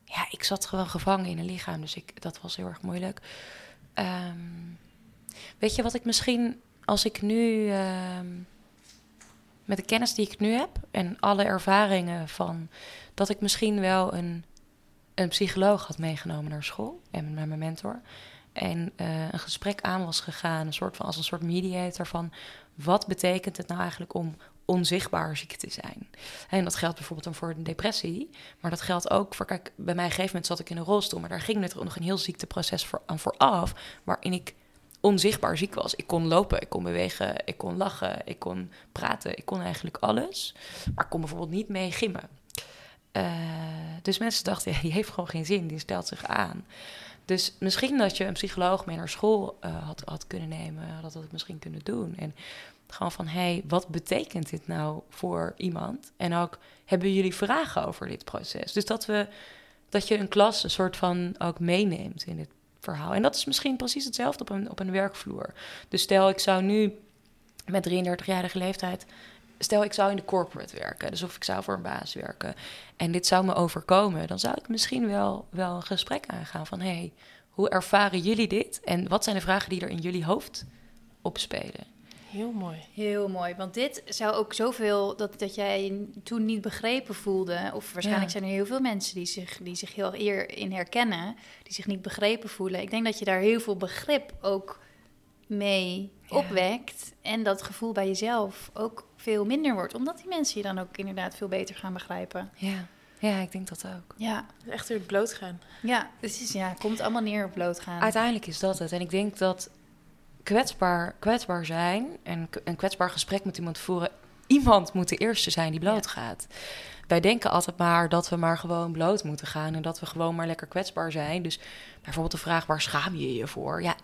ja, ik zat gewoon gevangen in een lichaam, dus ik, dat was heel erg moeilijk. Ehm, weet je wat ik misschien, als ik nu, ehm, met de kennis die ik nu heb en alle ervaringen van, dat ik misschien wel een, een psycholoog had meegenomen naar school en naar mijn mentor. En eh, een gesprek aan was gegaan, een soort van, als een soort mediator van wat betekent het nou eigenlijk om onzichtbaar ziek te zijn? En dat geldt bijvoorbeeld dan voor een depressie. Maar dat geldt ook voor, kijk, bij mij een gegeven moment zat ik in een rolstoel. Maar daar ging net nog een heel ziekteproces voor, aan vooraf. Waarin ik onzichtbaar ziek was. Ik kon lopen, ik kon bewegen, ik kon lachen, ik kon praten. Ik kon eigenlijk alles. Maar ik kon bijvoorbeeld niet mee gimmen. Eh, dus mensen dachten, ja, die heeft gewoon geen zin, die stelt zich aan. Dus misschien dat je een psycholoog mee naar school eh, had, had kunnen nemen, had dat misschien kunnen doen. En gewoon van, hé, hey, wat betekent dit nou voor iemand? En ook, hebben jullie vragen over dit proces? Dus dat, we, dat je een klas een soort van ook meeneemt in dit verhaal. En dat is misschien precies hetzelfde op een, op een werkvloer. Dus stel, ik zou nu met 33-jarige leeftijd... Stel, ik zou in de corporate werken, dus of ik zou voor een baas werken... en dit zou me overkomen, dan zou ik misschien wel, wel een gesprek aangaan van... hé, hey, hoe ervaren jullie dit? En wat zijn de vragen die er in jullie hoofd opspelen? Heel mooi. Heel mooi, want dit zou ook zoveel dat, dat jij je toen niet begrepen voelde. Of waarschijnlijk Ja. zijn er heel veel mensen die zich, die zich heel eer in herkennen, die zich niet begrepen voelen. Ik denk dat je daar heel veel begrip ook mee Ja. opwekt. En dat gevoel bij jezelf ook veel minder wordt, omdat die mensen je dan ook inderdaad veel beter gaan begrijpen. Ja, ja ik denk dat ook. Ja, Echt weer het bloot gaan. ja, is, ja, komt allemaal neer op blootgaan. Uiteindelijk is dat het. En ik denk dat kwetsbaar, kwetsbaar zijn en een kwetsbaar gesprek met iemand voeren... iemand moet de eerste zijn die blootgaat. Wij denken altijd maar dat we maar gewoon bloot moeten gaan... en dat we gewoon maar lekker kwetsbaar zijn. Dus bijvoorbeeld de vraag, waar schaam je je voor? Ja,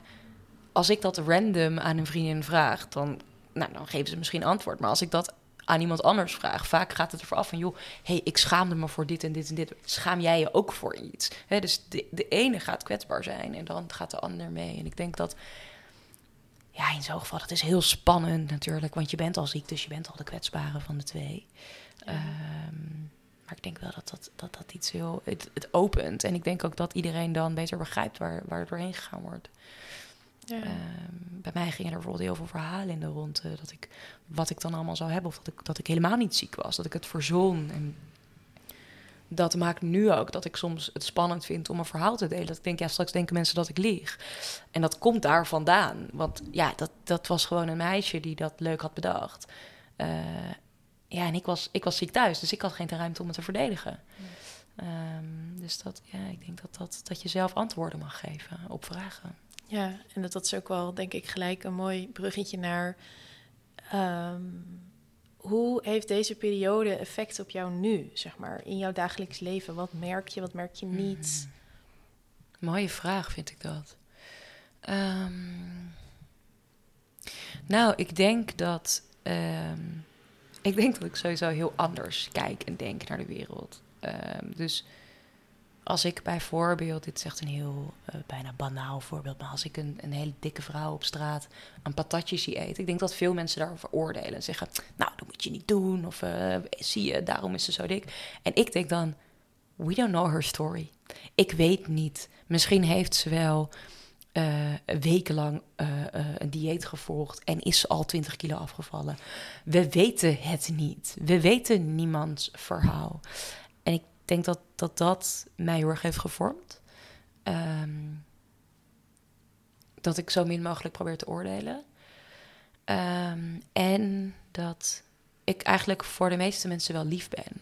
als ik dat random aan een vriendin vraag... dan, nou, dan geven ze misschien antwoord. Maar als ik dat aan iemand anders vraag... vaak gaat het ervoor af van... joh, hey, ik schaamde me voor dit en dit en dit. Schaam jij je ook voor iets? Dus de, de ene gaat kwetsbaar zijn en dan gaat de ander mee. En ik denk dat... Ja, in zo'n geval, dat is heel spannend natuurlijk. Want je bent al ziek, dus je bent al de kwetsbare van de twee. Ehm, maar ik denk wel dat dat, dat, dat iets heel... Het, het opent. En ik denk ook dat iedereen dan beter begrijpt waar, waar het doorheen gegaan wordt. Ja. Ehm, bij mij gingen er bijvoorbeeld heel veel verhalen in de ronde. Dat ik, wat ik dan allemaal zou hebben. Of dat ik, dat ik helemaal niet ziek was. Dat ik het verzon. En dat maakt nu ook dat ik soms het spannend vind om een verhaal te delen. Dat ik denk, ja, straks denken mensen dat ik lieg. En dat komt daar vandaan. Want ja, dat, dat was gewoon een meisje die dat leuk had bedacht. Eh, ja, en ik was, ik was ziek thuis, dus ik had geen ruimte om me te verdedigen. Ehm, dus dat, ja, ik denk dat, dat, dat je zelf antwoorden mag geven op vragen. Ja, en dat, dat is ook wel, denk ik, gelijk een mooi bruggetje naar... ehm, hoe heeft deze periode effect op jou nu, zeg maar, in jouw dagelijks leven? Wat merk je, wat merk je niet? Mooie vraag vind ik dat. Ehm, nou, ik denk dat. ehm, ik denk dat ik sowieso heel anders kijk en denk naar de wereld. Dus als ik bijvoorbeeld, dit is echt een heel eh, bijna banaal voorbeeld, maar als ik een, een hele dikke vrouw op straat een patatje zie eten, ik denk dat veel mensen daarover oordelen en zeggen: Nou, dat moet je niet doen, of eh, zie je, daarom is ze zo dik. En ik denk dan: We don't know her story. Ik weet niet. Misschien heeft ze wel eh, wekenlang een dieet gevolgd en is al 20 kilo afgevallen. We weten het niet. We weten niemands verhaal. En ik denk dat dat, dat mij heel erg heeft gevormd. Ehm, dat ik zo min mogelijk probeer te oordelen. Ehm, en dat ik eigenlijk voor de meeste mensen wel lief ben.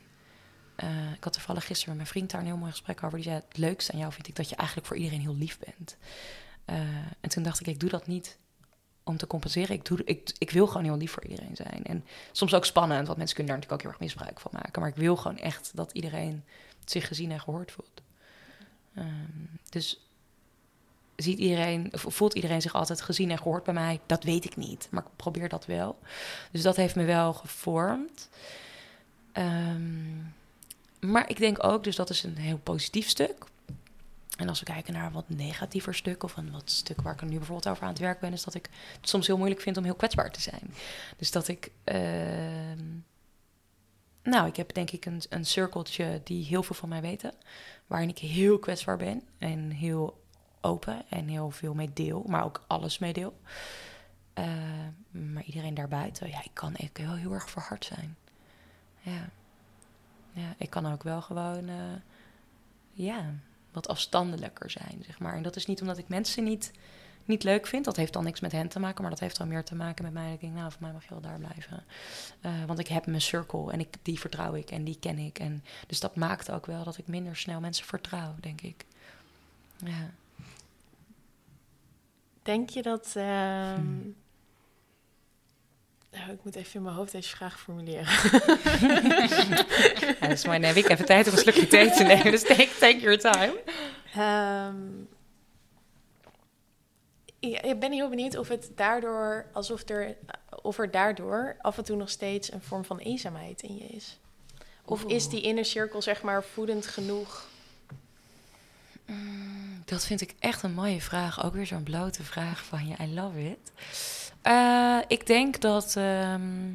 Eh, ik had toevallig gisteren met mijn vriend daar een heel mooi gesprek over. Die zei: Het leukste aan jou vind ik dat je eigenlijk voor iedereen heel lief bent. Eh, en toen dacht ik: Ik doe dat niet om te compenseren. Ik, doe, ik, ik wil gewoon heel lief voor iedereen zijn. En soms ook spannend, want mensen kunnen daar natuurlijk ook heel erg misbruik van maken. Maar ik wil gewoon echt dat iedereen zich gezien en gehoord voelt. Ehm, dus ziet iedereen, of voelt iedereen zich altijd gezien en gehoord bij mij? Dat weet ik niet, maar ik probeer dat wel. Dus dat heeft me wel gevormd. Ehm, maar ik denk ook, dus dat is een heel positief stuk. En als we kijken naar wat negatiever stuk, of een wat stuk waar ik nu bijvoorbeeld over aan het werk ben, is dat ik het soms heel moeilijk vind om heel kwetsbaar te zijn. Dus dat ik. ehm, nou, ik heb denk ik een, een cirkeltje die heel veel van mij weten. Waarin ik heel kwetsbaar ben en heel open en heel veel mee deel, maar ook alles mee deel. Eh, maar iedereen daarbuiten, ja, ik kan ik wel heel erg verhard zijn. Ja. ja, ik kan ook wel gewoon, eh, ja, wat afstandelijker zijn, zeg maar. En dat is niet omdat ik mensen niet, niet leuk vind. Dat heeft dan niks met hen te maken, maar dat heeft dan meer te maken met mij. Ik denk, nou, voor mij mag je wel daar blijven. Eh, want ik heb mijn cirkel en ik, die vertrouw ik en die ken ik. En, dus dat maakt ook wel dat ik minder snel mensen vertrouw, denk ik. Ja. Denk je dat... ehm, Nou, ik moet even in mijn hoofd deze vraag formuleren. Ja, dat is mooi. Heb ik even tijd om een slokje thee te nemen. Dus take, take your time. Ehm, ja, ik ben heel benieuwd of het daardoor, alsof er, of er daardoor af en toe nog steeds een vorm van eenzaamheid in je is. Of is die inner cirkel zeg maar voedend genoeg? Dat vind ik echt een mooie vraag. Ook weer zo'n blote vraag van je. I love it. Eh, ik denk dat... ehm,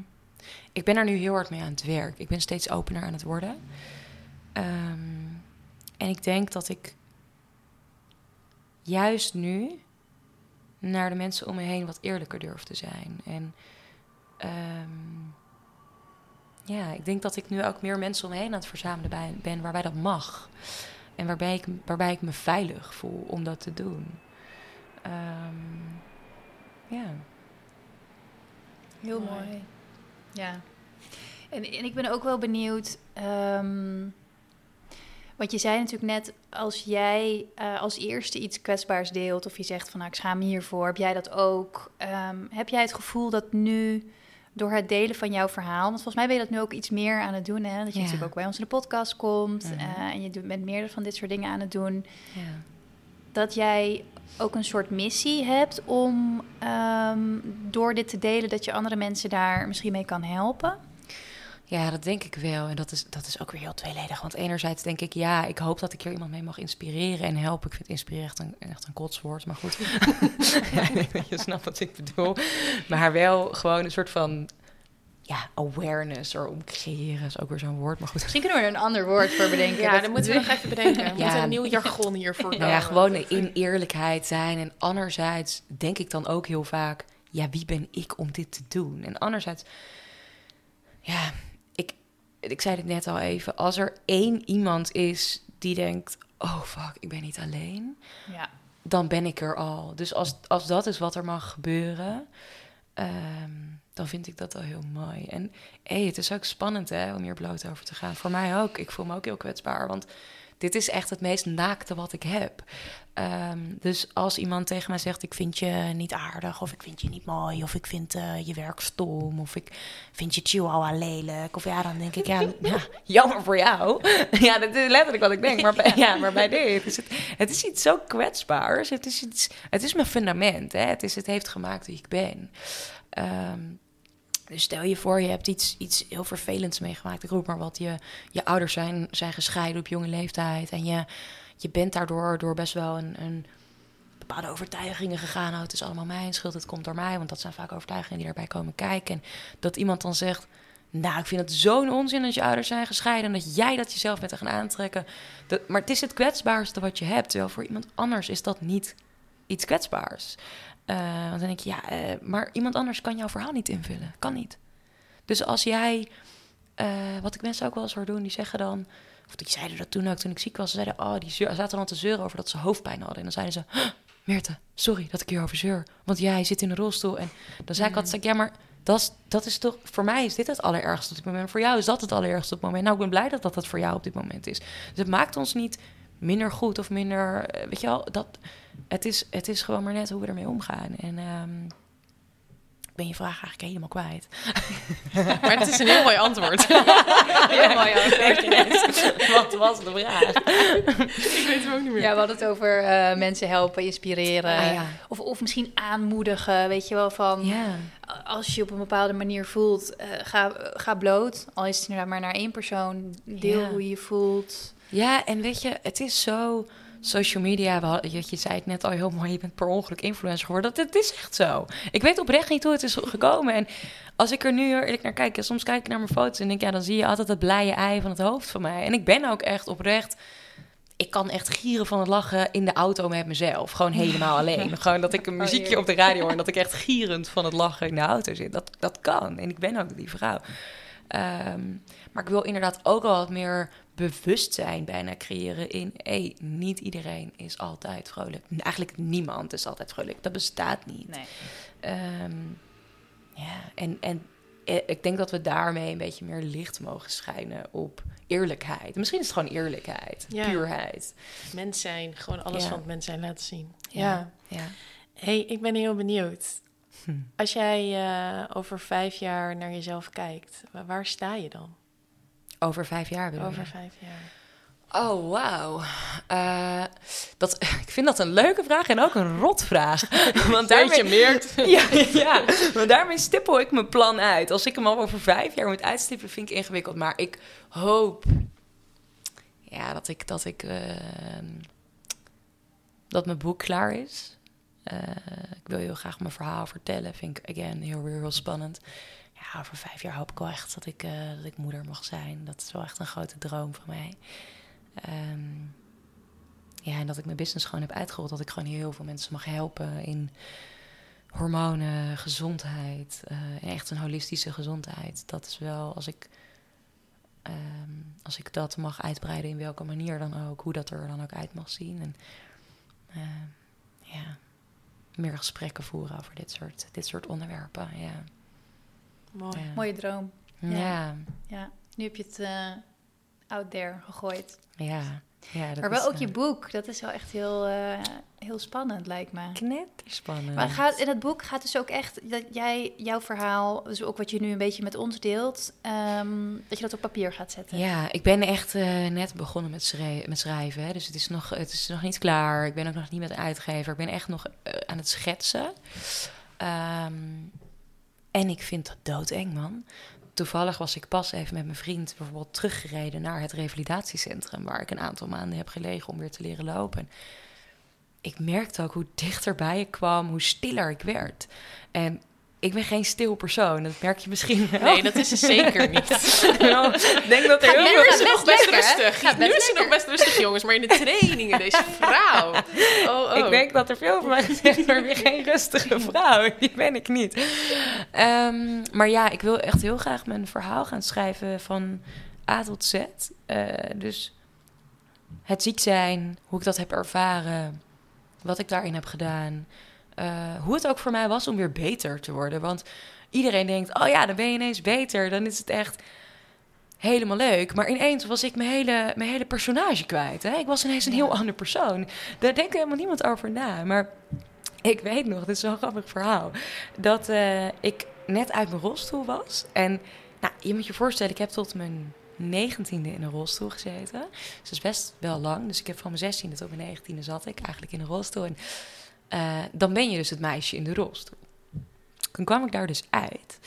ik ben er nu heel hard mee aan het werk. Ik ben steeds opener aan het worden. Ehm, en ik denk dat ik juist nu naar de mensen om me heen wat eerlijker durf te zijn. En ehm, ja, ik denk dat ik nu ook meer mensen om me heen aan het verzamelen ben waarbij dat mag. En waarbij ik, waarbij ik me veilig voel om dat te doen. Ja. Heel Mooi. mooi. Ja. En, en ik ben ook wel benieuwd. ehm want je zei natuurlijk net, als jij eh, als eerste iets kwetsbaars deelt, of je zegt van nou, ik schaam me hiervoor, heb jij dat ook? Ehm, heb jij het gevoel dat nu door het delen van jouw verhaal, want volgens mij ben je dat nu ook iets meer aan het doen, hè? Dat je Ja. natuurlijk ook bij ons in de podcast komt Mhm. eh, en je doet met meer van dit soort dingen aan het doen, ja. dat jij ook een soort missie hebt om ehm, door dit te delen, dat je andere mensen daar misschien mee kan helpen? Ja, dat denk ik wel. En dat is, dat is ook weer heel tweeledig. Want enerzijds denk ik, ja, ik hoop dat ik hier iemand mee mag inspireren en helpen. Ik vind inspireren echt een, echt een kotswoord, maar goed. ja, ik denk dat je snapt wat ik bedoel. Maar wel gewoon een soort van, ja, awareness erom creëren is ook weer zo'n woord. Maar goed, Misschien kunnen we er een ander woord voor bedenken. Ja, Dat- dan moeten we nog even bedenken. We Ja. moeten een nieuw jargon hiervoor Nou ja, gewoon in eerlijkheid zijn. En anderzijds denk ik dan ook heel vaak... ja, wie ben ik om dit te doen? En anderzijds... ja, ik, ik zei het net al even... als er één iemand is die denkt... oh fuck, ik ben niet alleen... Ja. dan ben ik er al. Dus als, als dat is wat er mag gebeuren... ehm, dan vind ik dat al heel mooi. En hey, het is ook spannend hè, om hier bloot over te gaan. Voor mij ook. Ik voel me ook heel kwetsbaar, want dit is echt het meest naakte wat ik heb. Ehm, dus als iemand tegen mij zegt: Ik vind je niet aardig, of ik vind je niet mooi, of ik vind uh, je werk stom, of ik vind je chihuahua lelijk, of ja, dan denk ik: Ja, ja jammer voor jou. ja, dat is letterlijk wat ik denk. Maar bij, ja, maar bij dit is het, het is iets zo kwetsbaars. Het is, iets, het is mijn fundament. Hè? Het, is, het heeft gemaakt wie ik ben. Um, dus stel je voor, je hebt iets, iets heel vervelends meegemaakt. Ik roep maar wat. Je, je ouders zijn, zijn gescheiden op jonge leeftijd. En je, je bent daardoor door best wel een, een bepaalde overtuigingen gegaan. Oh, het is allemaal mijn schuld, het komt door mij. Want dat zijn vaak overtuigingen die daarbij komen kijken. En dat iemand dan zegt... Nou, ik vind het zo'n onzin dat je ouders zijn gescheiden... en dat jij dat jezelf bent gaan aantrekken. Maar het is het kwetsbaarste wat je hebt. Terwijl voor iemand anders is dat niet iets kwetsbaars. Uh, want dan denk je, ja, uh, maar iemand anders kan jouw verhaal niet invullen. Kan niet. Dus als jij, uh, wat ik mensen ook wel eens hoor doen, die zeggen dan, of die zeiden dat toen ook, toen ik ziek was, ze zeiden, oh, die zeur, zaten dan te zeuren over dat ze hoofdpijn hadden. En dan zeiden ze, Meerte, sorry dat ik hierover zeur, want jij zit in een rolstoel. En dan zei ik mm. altijd, ja, maar dat is, dat is toch, voor mij is dit het allerergste op dit moment. Voor jou is dat het allerergste op het moment. Nou, ik ben blij dat dat het voor jou op dit moment is. Dus het maakt ons niet minder goed of minder, weet je wel, dat het is, het is gewoon maar net hoe we ermee omgaan. En um, ik ben je vraag eigenlijk helemaal kwijt. maar het is een heel mooi antwoord. heel mooi antwoord. Wat was de vraag? ik weet het ook niet meer. Ja, we hadden het over uh, mensen helpen, inspireren. Ah, ja. of, of misschien aanmoedigen, weet je wel, van... Ja. Als je op een bepaalde manier voelt, uh, ga, ga bloot. Al is het inderdaad maar naar één persoon. Deel hoe je je voelt. Ja, en weet je, het is zo social media, je, je zei het net al heel mooi, je bent per ongeluk influencer geworden. Dat, het is echt zo. Ik weet oprecht niet hoe het is gekomen. En als ik er nu eerlijk naar kijk, soms kijk ik naar mijn foto's en denk, ja, dan zie je altijd het blije ei van het hoofd van mij. En ik ben ook echt oprecht ik kan echt gieren van het lachen in de auto met mezelf. Gewoon helemaal alleen. Gewoon dat ik een oh, muziekje op de radio hoor en dat ik echt gierend van het lachen in de auto zit. Dat, dat kan. En ik ben ook die vrouw. Ehm, maar ik wil inderdaad ook al wat meer bewustzijn bijna creëren in... hé, niet iedereen is altijd vrolijk. Eigenlijk niemand is altijd vrolijk. Dat bestaat niet. Nee. Ehm, ja, en, en eh, ik denk dat we daarmee een beetje meer licht mogen schijnen op eerlijkheid. Misschien is het gewoon eerlijkheid, puurheid. Mens zijn, gewoon alles van het mens zijn laten zien. Ja. ja. hey, ik ben heel benieuwd. Hm. Als jij uh, over vijf jaar naar jezelf kijkt, waar sta je dan? Over vijf jaar bedoel Over vijf jaar. Oh, wauw. Uh, dat, ik vind dat een leuke vraag en ook een rotvraag. Want daarmee, meert. ja, ja, want daarmee stippel ik mijn plan uit. Als ik hem al over vijf jaar moet uitstippelen, vind ik ingewikkeld. Maar ik hoop ja, dat ik, dat ik uh, dat mijn boek klaar is. Uh, ik wil heel graag mijn verhaal vertellen. Vind ik, again, heel, heel spannend over vijf jaar hoop ik wel echt dat ik, uh, dat ik moeder mag zijn. Dat is wel echt een grote droom van mij. Um, ja, en dat ik mijn business gewoon heb uitgerold. Dat ik gewoon heel veel mensen mag helpen in hormonen, gezondheid. Uh, echt een holistische gezondheid. Dat is wel, als ik, um, als ik dat mag uitbreiden in welke manier dan ook, hoe dat er dan ook uit mag zien. En uh, ja, meer gesprekken voeren over dit soort, dit soort onderwerpen. Ja. Mooi. Mooie droom. Ja. ja. Nu heb je het uh, out there gegooid. Ja. ja dat maar wel ook je eh, boek. Dat is wel echt heel, uh, heel spannend, lijkt me. spannend. Maar gaat, in het boek gaat dus ook echt dat jij jouw verhaal, dus ook wat je nu een beetje met ons deelt, um, dat je dat op papier gaat zetten. Ja, ik ben echt uh, net begonnen met, schrij met schrijven. Hè. Dus het is, nog, het is nog niet klaar. Ik ben ook nog niet met een uitgever. Ik ben echt nog aan het schetsen. Um, en ik vind dat doodeng, man. Toevallig was ik pas even met mijn vriend bijvoorbeeld teruggereden naar het revalidatiecentrum, waar ik een aantal maanden heb gelegen om weer te leren lopen. Ik merkte ook hoe dichterbij ik kwam, hoe stiller ik werd. En ik ben geen stil persoon. Dat merk je misschien wel. Nee, dat is ze zeker niet. nou, ik denk dat er heel veel... is nog best rustig. nu is ze nog best rustig, jongens. Maar in de trainingen, deze vrouw. Oh, oh. Ik denk dat er veel van mij gezegd maar weer geen rustige vrouw. Die ben ik niet. Um, maar ja, ik wil echt heel graag mijn verhaal gaan schrijven van A tot Z. Uh, dus het ziek zijn, hoe ik dat heb ervaren, wat ik daarin heb gedaan... eh, hoe het ook voor mij was om weer beter te worden. Want iedereen denkt, oh ja, dan ben je ineens beter. Dan is het echt helemaal leuk. Maar ineens was ik mijn hele, mijn hele personage kwijt. Hè? Ik was ineens een heel ander persoon. Daar denkt helemaal niemand over na. Maar ik weet nog, dit is zo'n grappig verhaal, dat eh, ik net uit mijn rolstoel was. En nou, je moet je voorstellen, ik heb tot mijn negentiende in een rolstoel gezeten. Dus dat is best wel lang. Dus ik heb van mijn zestiende tot mijn negentiende zat ik eigenlijk in een rolstoel. En uh, dan ben je dus het meisje in de rolstoel. Toen kwam ik daar dus uit.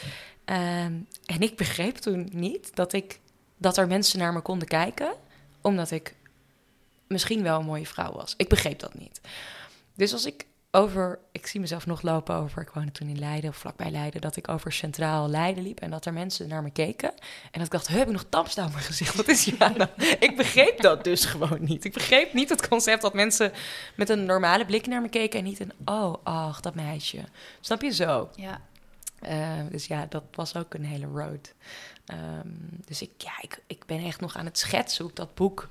Ehm, en ik begreep toen niet dat, ik, dat er mensen naar me konden kijken, omdat ik misschien wel een mooie vrouw was. Ik begreep dat niet. Dus als ik over, ik zie mezelf nog lopen over, ik woonde toen in Leiden of vlakbij Leiden, dat ik over Centraal Leiden liep en dat er mensen naar me keken. En dat ik dacht, heb ik nog tapstaan op mijn gezicht? Wat is hier aan? ik begreep dat dus gewoon niet. Ik begreep niet het concept dat mensen met een normale blik naar me keken en niet een, oh, ach, dat meisje. Snap je zo? Ja. Uh, dus ja, dat was ook een hele road. Um, dus ik, ja, ik, ik ben echt nog aan het schetsen hoe ik dat boek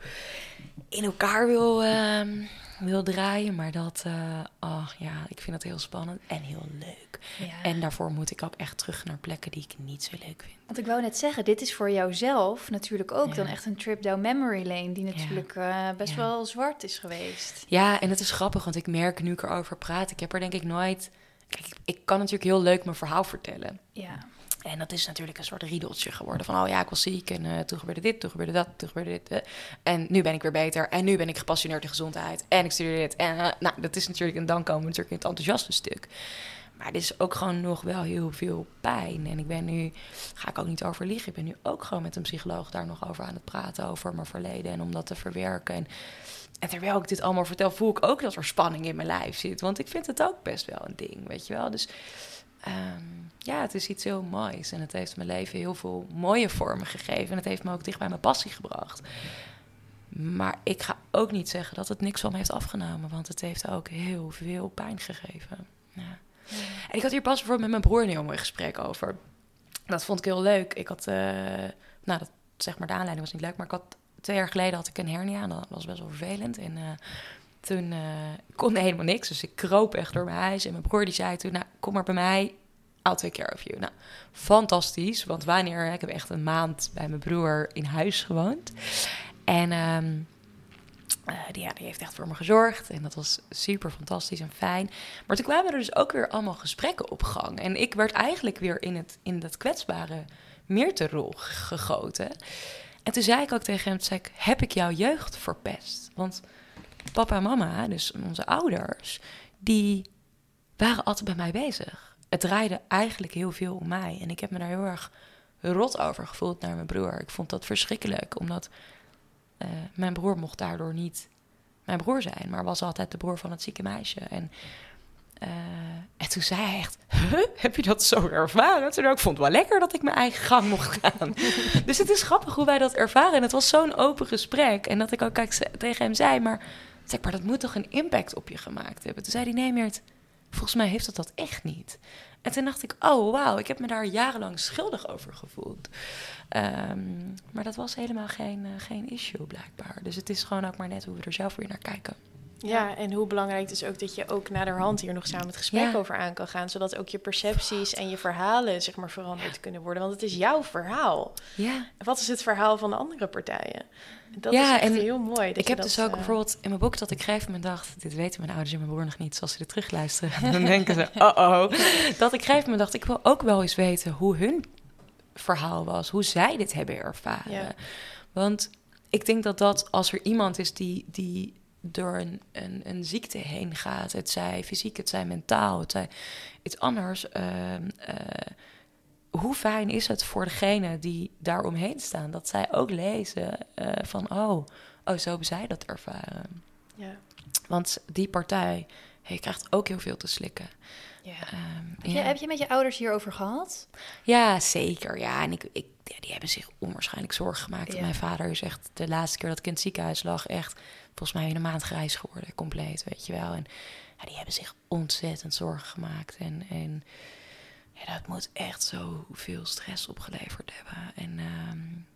in elkaar wil, um, wil draaien. Maar dat, uh, oh ja, ik vind dat heel spannend en heel leuk. Ja. En daarvoor moet ik ook echt terug naar plekken die ik niet zo leuk vind. Want ik wou net zeggen, dit is voor jouzelf natuurlijk ook ja. dan echt een trip down memory lane... die natuurlijk uh, best wel zwart is geweest. Ja, en het is grappig, want ik merk nu ik erover praat... ik heb er denk ik nooit... Kijk, ik, ik kan natuurlijk heel leuk mijn verhaal vertellen. Ja. En dat is natuurlijk een soort riedeltje geworden. Van, oh ja, ik was ziek en uh, toen gebeurde dit, toen gebeurde dat, toen gebeurde dit. En nu ben ik weer beter. En nu ben ik gepassioneerd in gezondheid. En ik studeer dit. En uh, nou, dat is natuurlijk... En dan komen we natuurlijk in het enthousiaste stuk. Maar dit is ook gewoon nog wel heel veel pijn. En ik ben nu, ga ik ook niet over liegen, ik ben nu ook gewoon met een psycholoog daar nog over aan het praten. Over mijn verleden en om dat te verwerken. En, en terwijl ik dit allemaal vertel, voel ik ook dat er spanning in mijn lijf zit. Want ik vind het ook best wel een ding, weet je wel. Dus um, ja, het is iets heel moois. En het heeft mijn leven heel veel mooie vormen gegeven. En het heeft me ook dicht bij mijn passie gebracht. Maar ik ga ook niet zeggen dat het niks van me heeft afgenomen. Want het heeft ook heel veel pijn gegeven. Ja. En ik had hier pas bijvoorbeeld met mijn broer een heel mooi gesprek over. Dat vond ik heel leuk. Ik had, uh, nou, dat, zeg maar, de aanleiding was niet leuk. Maar ik had twee jaar geleden had ik een hernia. En dat was best wel vervelend. En uh, toen uh, kon helemaal niks. Dus ik kroop echt door mijn huis. En mijn broer die zei toen, nou, kom maar bij mij. I'll take care of you. Nou, fantastisch. Want wanneer... Ik heb echt een maand bij mijn broer in huis gewoond. En um, uh, die, ja, die heeft echt voor me gezorgd. En dat was super fantastisch en fijn. Maar toen kwamen er dus ook weer allemaal gesprekken op gang. En ik werd eigenlijk weer in, het, in dat kwetsbare meerterrol gegoten. En toen zei ik ook tegen hem, zei heb ik jouw jeugd verpest? Want papa en mama, dus onze ouders, die waren altijd bij mij bezig. Het draaide eigenlijk heel veel om mij. En ik heb me daar heel erg rot over gevoeld naar mijn broer. Ik vond dat verschrikkelijk, omdat uh, mijn broer mocht daardoor niet mijn broer zijn, maar was altijd de broer van het zieke meisje. En, uh, en toen zei hij echt, huh? heb je dat zo ervaren? Toen ik vond het wel lekker dat ik mijn eigen gang mocht gaan. dus het is grappig hoe wij dat ervaren. En het was zo'n open gesprek. En dat ik ook tegen hem zei, maar, zeg maar dat moet toch een impact op je gemaakt hebben? Toen zei hij, nee Meert, volgens mij heeft dat dat echt niet. En toen dacht ik, oh wauw, ik heb me daar jarenlang schuldig over gevoeld. Um, maar dat was helemaal geen, uh, geen issue blijkbaar. Dus het is gewoon ook maar net hoe we er zelf weer naar kijken. Ja, en hoe belangrijk het is ook dat je ook naderhand hier nog samen het gesprek ja. over aan kan gaan. Zodat ook je percepties en je verhalen zeg maar veranderd ja. kunnen worden. Want het is jouw verhaal. Ja. Wat is het verhaal van de andere partijen? Dat ja, is echt en heel mooi. ik heb dat, dus ook uh, bijvoorbeeld in mijn boek dat ik schreef moment dacht... dit weten mijn ouders en mijn broer nog niet, zoals ze er terugluisteren. dan denken ze, oh-oh. Dat ik schreef me dacht, ik wil ook wel eens weten hoe hun verhaal was. Hoe zij dit hebben ervaren. Ja. Want ik denk dat dat als er iemand is die... die door een, een, een, ziekte heen gaat. Het zij fysiek, het zij mentaal, het zij iets anders. Uh, uh, hoe fijn is het voor degene die daar omheen staan... dat zij ook lezen uh, van... oh, oh, zo hebben zij dat ervaren. Ja. Want die partij hey, krijgt ook heel veel te slikken. Ja. Um, heb, je, ja. heb, je, met je ouders hierover gehad? Ja, zeker. Ja, en ik, ik, ja, die hebben zich onwaarschijnlijk zorgen gemaakt. Ja. Mijn vader is echt de laatste keer dat ik in het ziekenhuis lag... echt volgens mij in een maand grijs geworden, compleet, weet je wel. En ja, die hebben zich ontzettend zorgen gemaakt. En, en ja, dat moet echt zoveel stress opgeleverd hebben. En um,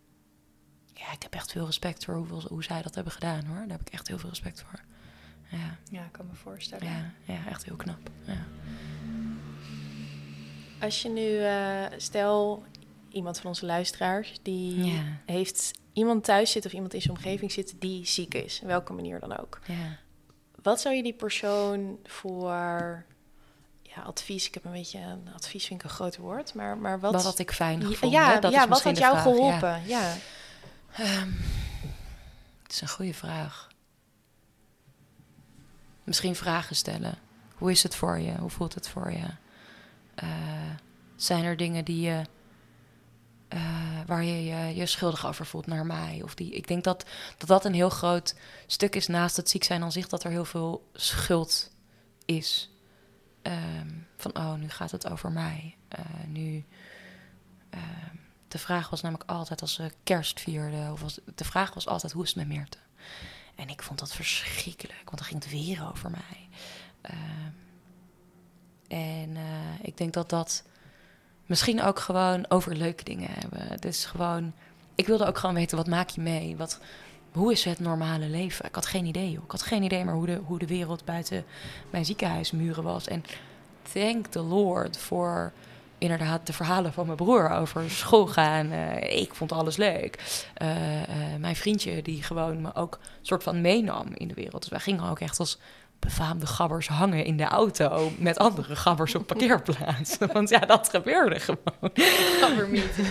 ja, ik heb echt veel respect voor hoeveel, hoe zij dat hebben gedaan, hoor. Daar heb ik echt heel veel respect voor. Ja, Ja, ik kan me voorstellen. ja, ja echt heel knap. Ja. Als je nu, eh, stel iemand van onze luisteraars, die Ja. heeft iemand thuis zitten of iemand in zijn omgeving zitten die ziek is, welke manier dan ook. Ja. Wat zou je die persoon voor ja, advies, ik heb een beetje een advies vind ik een groot woord, maar, maar wat, Wat had ik fijn gevonden? ja, dat ja, is wat had jou vraag, geholpen? Ja. Ehm, het is een goede vraag. Misschien vragen stellen. Hoe is het voor je? Hoe voelt het voor je? Eh, zijn er dingen die je, eh, waar je, je je schuldig over voelt naar mij? Of die, ik denk dat, dat dat een heel groot stuk is naast het ziek zijn aan zich, dat er heel veel schuld is. Ehm, van, oh, nu gaat het over mij. Eh, nu, ehm, de vraag was namelijk altijd als ze kerst vierden, of als, de vraag was altijd, hoe is het met Meerte? En ik vond dat verschrikkelijk, want dan ging het weer over mij. Ehm, en eh, ik denk dat dat misschien ook gewoon over leuke dingen hebben. Is gewoon, ik wilde ook gewoon weten, wat maak je mee? Wat, hoe is het normale leven? Ik had geen idee, joh. Ik had geen idee meer hoe de, hoe de wereld buiten mijn ziekenhuismuren was. En thank the Lord voor inderdaad de verhalen van mijn broer over school gaan. Eh, ik vond alles leuk. Eh, eh, mijn vriendje die gewoon me ook soort van meenam in de wereld. Dus wij gingen ook echt als befaamde gabbers hangen in de auto met andere gabbers op parkeerplaats. Want ja, dat gebeurde gewoon.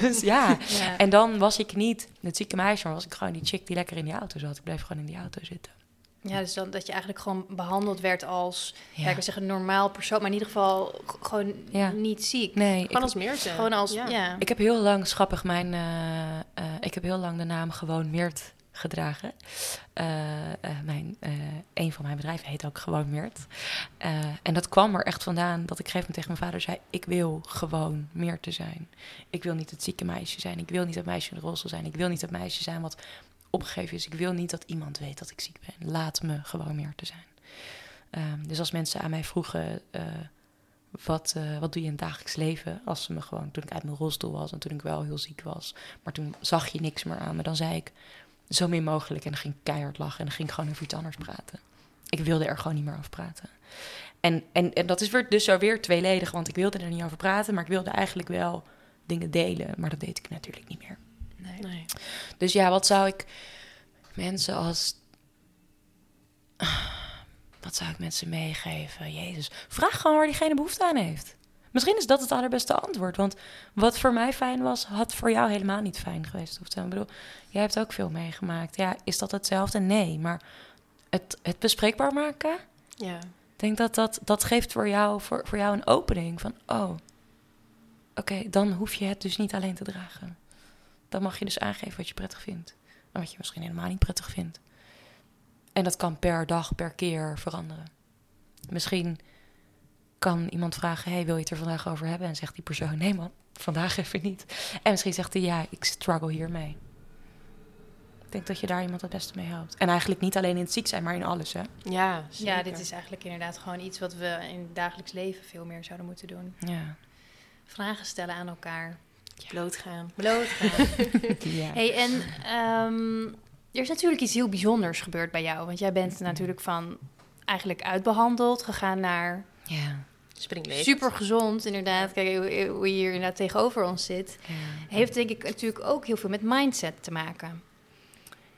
Dus ja. Ja. En dan was ik niet het zieke meisje, maar was ik gewoon die chick die lekker in die auto zat. Ik bleef gewoon in die auto zitten. Ja, dus dan, dat je eigenlijk gewoon behandeld werd als, ja. Ja. ik wil zeggen, een normaal persoon, maar in ieder geval gewoon Ja. niet ziek. Nee, Gewoon ik, als Meerte. Gewoon als, ja. Ja. ik heb heel lang, schappig, mijn, eh, eh, ik heb heel lang de naam gewoon Meert gedragen. Eh, eh, mijn, eh, een van mijn bedrijven heet ook gewoon Meert. En dat kwam er echt vandaan dat ik gegeven moment tegen mijn vader zei... ik wil gewoon Meerte zijn. Ik wil niet het zieke meisje zijn. Ik wil niet het meisje in de rolstoel zijn. Ik wil niet het meisje zijn wat opgegeven is. Ik wil niet dat iemand weet dat ik ziek ben. Laat me gewoon Meerte zijn. Ehm, dus als mensen aan mij vroegen... wat, wat doe je in het dagelijks leven? Als ze me gewoon, toen ik uit mijn rolstoel was en toen ik wel heel ziek was. Maar toen zag je niks meer aan me. Dan zei ik zo min mogelijk en dan ging ik keihard lachen. En dan ging ik gewoon over iets anders praten. Ik wilde er gewoon niet meer over praten. En, en, en dat is weer, dus zo weer tweeledig, want ik wilde er niet over praten. Maar ik wilde eigenlijk wel dingen delen. Maar dat deed ik natuurlijk niet meer. Nee. Nee. Dus ja, wat zou ik mensen als. Wat zou ik mensen meegeven? Jezus, vraag gewoon waar diegene behoefte aan heeft. Misschien is dat het allerbeste antwoord. Want wat voor mij fijn was, had voor jou helemaal niet fijn geweest. Of. Ik bedoel, jij hebt ook veel meegemaakt. Ja, is dat hetzelfde? Nee, maar het, het bespreekbaar maken, Ja. ik denk dat dat, dat geeft voor jou, voor, voor jou een opening van, oh, oké, dan hoef je het dus niet alleen te dragen. Dan mag je dus aangeven wat je prettig vindt. En wat je misschien helemaal niet prettig vindt. En dat kan per dag, per keer veranderen. Misschien kan iemand vragen, hey, wil je het er vandaag over hebben? En zegt die persoon, nee man, vandaag even niet. En misschien zegt hij, ja, ik struggle hiermee. Ik denk dat je daar iemand het beste mee helpt. En eigenlijk niet alleen in het ziek zijn, maar in alles, hè? Ja, Ja, zeker. dit is eigenlijk inderdaad gewoon iets wat we in het dagelijks leven veel meer zouden moeten doen. Ja. Vragen stellen aan elkaar. blootgaan. Blootgaan. ja. hey, en ehm, er is natuurlijk iets heel bijzonders gebeurd bij jou. Want jij bent natuurlijk van eigenlijk uitbehandeld, gegaan naar ja. Springleven. super gezond, inderdaad. Kijk hoe, je hier inderdaad tegenover ons zit. Ja. Heeft denk ik natuurlijk ook heel veel met mindset te maken.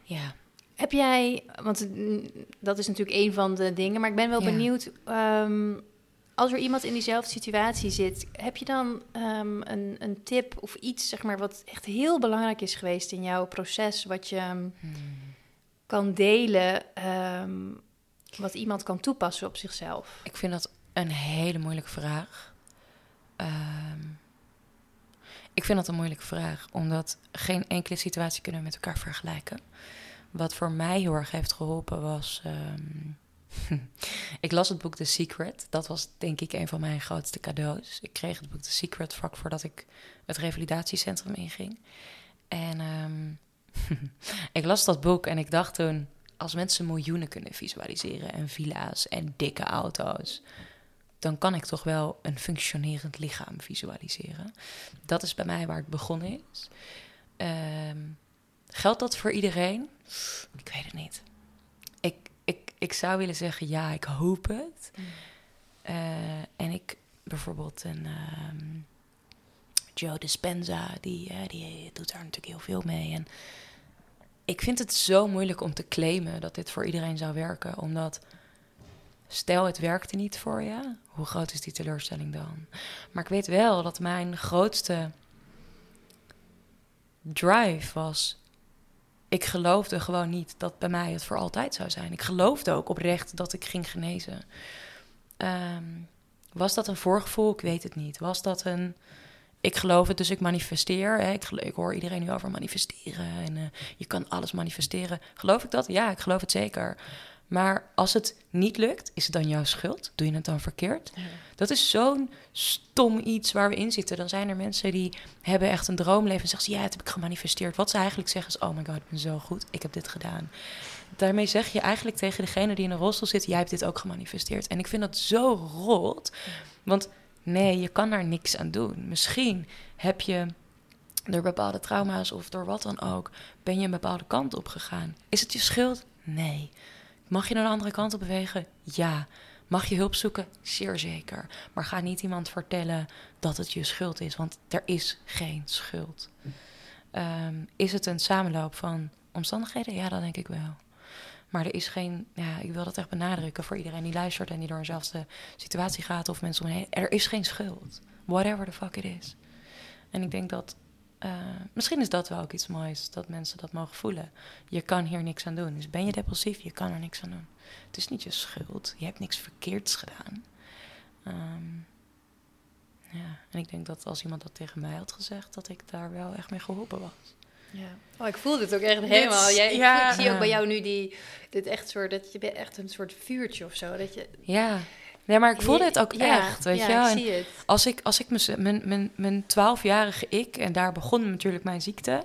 ja. Heb jij, want mm, dat is natuurlijk een van de dingen, maar ik ben wel Ja. benieuwd. ehm, als er iemand in diezelfde situatie zit, heb je dan ehm, een, een tip of iets, zeg maar, wat echt heel belangrijk is geweest in jouw proces, wat je ehm, Hmm. kan delen, ehm, wat iemand kan toepassen op zichzelf? Ik vind dat een hele moeilijke vraag. Ehm, ik vind dat een moeilijke vraag, omdat geen enkele situatie kunnen we met elkaar vergelijken. Wat voor mij heel erg heeft geholpen was. ehm, ik las het boek The Secret. Dat was denk ik een van mijn grootste cadeaus. Ik kreeg het boek The Secret vlak voordat ik het revalidatiecentrum inging. En ehm, ik las dat boek en ik dacht toen: als mensen miljoenen kunnen visualiseren en villa's en dikke auto's, dan kan ik toch wel een functionerend lichaam visualiseren. Dat is bij mij waar het begonnen is. Ehm, geldt dat voor iedereen? Ik weet het niet. Ik, ik, ik zou willen zeggen, ja, ik hoop het. Uh, en ik bijvoorbeeld een ehm, Joe Dispenza, die, uh, die doet daar natuurlijk heel veel mee. En ik vind het zo moeilijk om te claimen dat dit voor iedereen zou werken, omdat stel het werkte niet voor je, hoe groot is die teleurstelling dan? Maar ik weet wel dat mijn grootste drive was. Ik geloofde gewoon niet dat bij mij het voor altijd zou zijn. Ik geloofde ook oprecht dat ik ging genezen. Ehm, was dat een voorgevoel? Ik weet het niet. Was dat een. Ik geloof het, dus ik manifesteer. Hè? Ik, hoor iedereen nu over manifesteren. En uh, je kan alles manifesteren. Geloof ik dat? Ja, ik geloof het zeker. Maar als het niet lukt, is het dan jouw schuld? Doe je het dan verkeerd? Dat is zo'n stom iets waar we in zitten. Dan zijn er mensen die hebben echt een droomleven en zeggen ze, ja, het heb ik gemanifesteerd. Wat ze eigenlijk zeggen is, oh my god, ik ben zo goed, ik heb dit gedaan. Daarmee zeg je eigenlijk tegen degene die in een rolstoel zit, jij hebt dit ook gemanifesteerd. En ik vind dat zo rot, want nee, je kan daar niks aan doen. Misschien heb je door bepaalde trauma's of door wat dan ook, ben je een bepaalde kant op gegaan. Is het je schuld? Nee. Mag je naar de andere kant op bewegen? Ja. Mag je hulp zoeken? Zeer zeker. Maar ga niet iemand vertellen dat het je schuld is, want er is geen schuld. Ehm, is het een samenloop van omstandigheden? Ja, dat denk ik wel. Maar er is geen, ja, ik wil dat echt benadrukken voor iedereen die luistert en die door eenzelfde situatie gaat of mensen om heen. Er is geen schuld. Whatever the fuck it is. En ik denk dat uh, misschien is dat wel ook iets moois, dat mensen dat mogen voelen. Je kan hier niks aan doen. Dus ben je depressief, je kan er niks aan doen. Het is niet je schuld. Je hebt niks verkeerds gedaan. Um, ja, en ik denk dat als iemand dat tegen mij had gezegd, dat ik daar wel echt mee geholpen was. Ja. Oh, ik voel dit ook echt helemaal. Jij, ja. Ik zie ook bij jou nu die, dit echt soort, dat je bent echt een soort vuurtje of zo. Dat je, ja. Nee, maar ik voelde het ook echt, weet ja, je. Ik zie het. Als ik, als ik mijn, mijn, mijn 12-jarige ik, en daar begon natuurlijk mijn ziekte.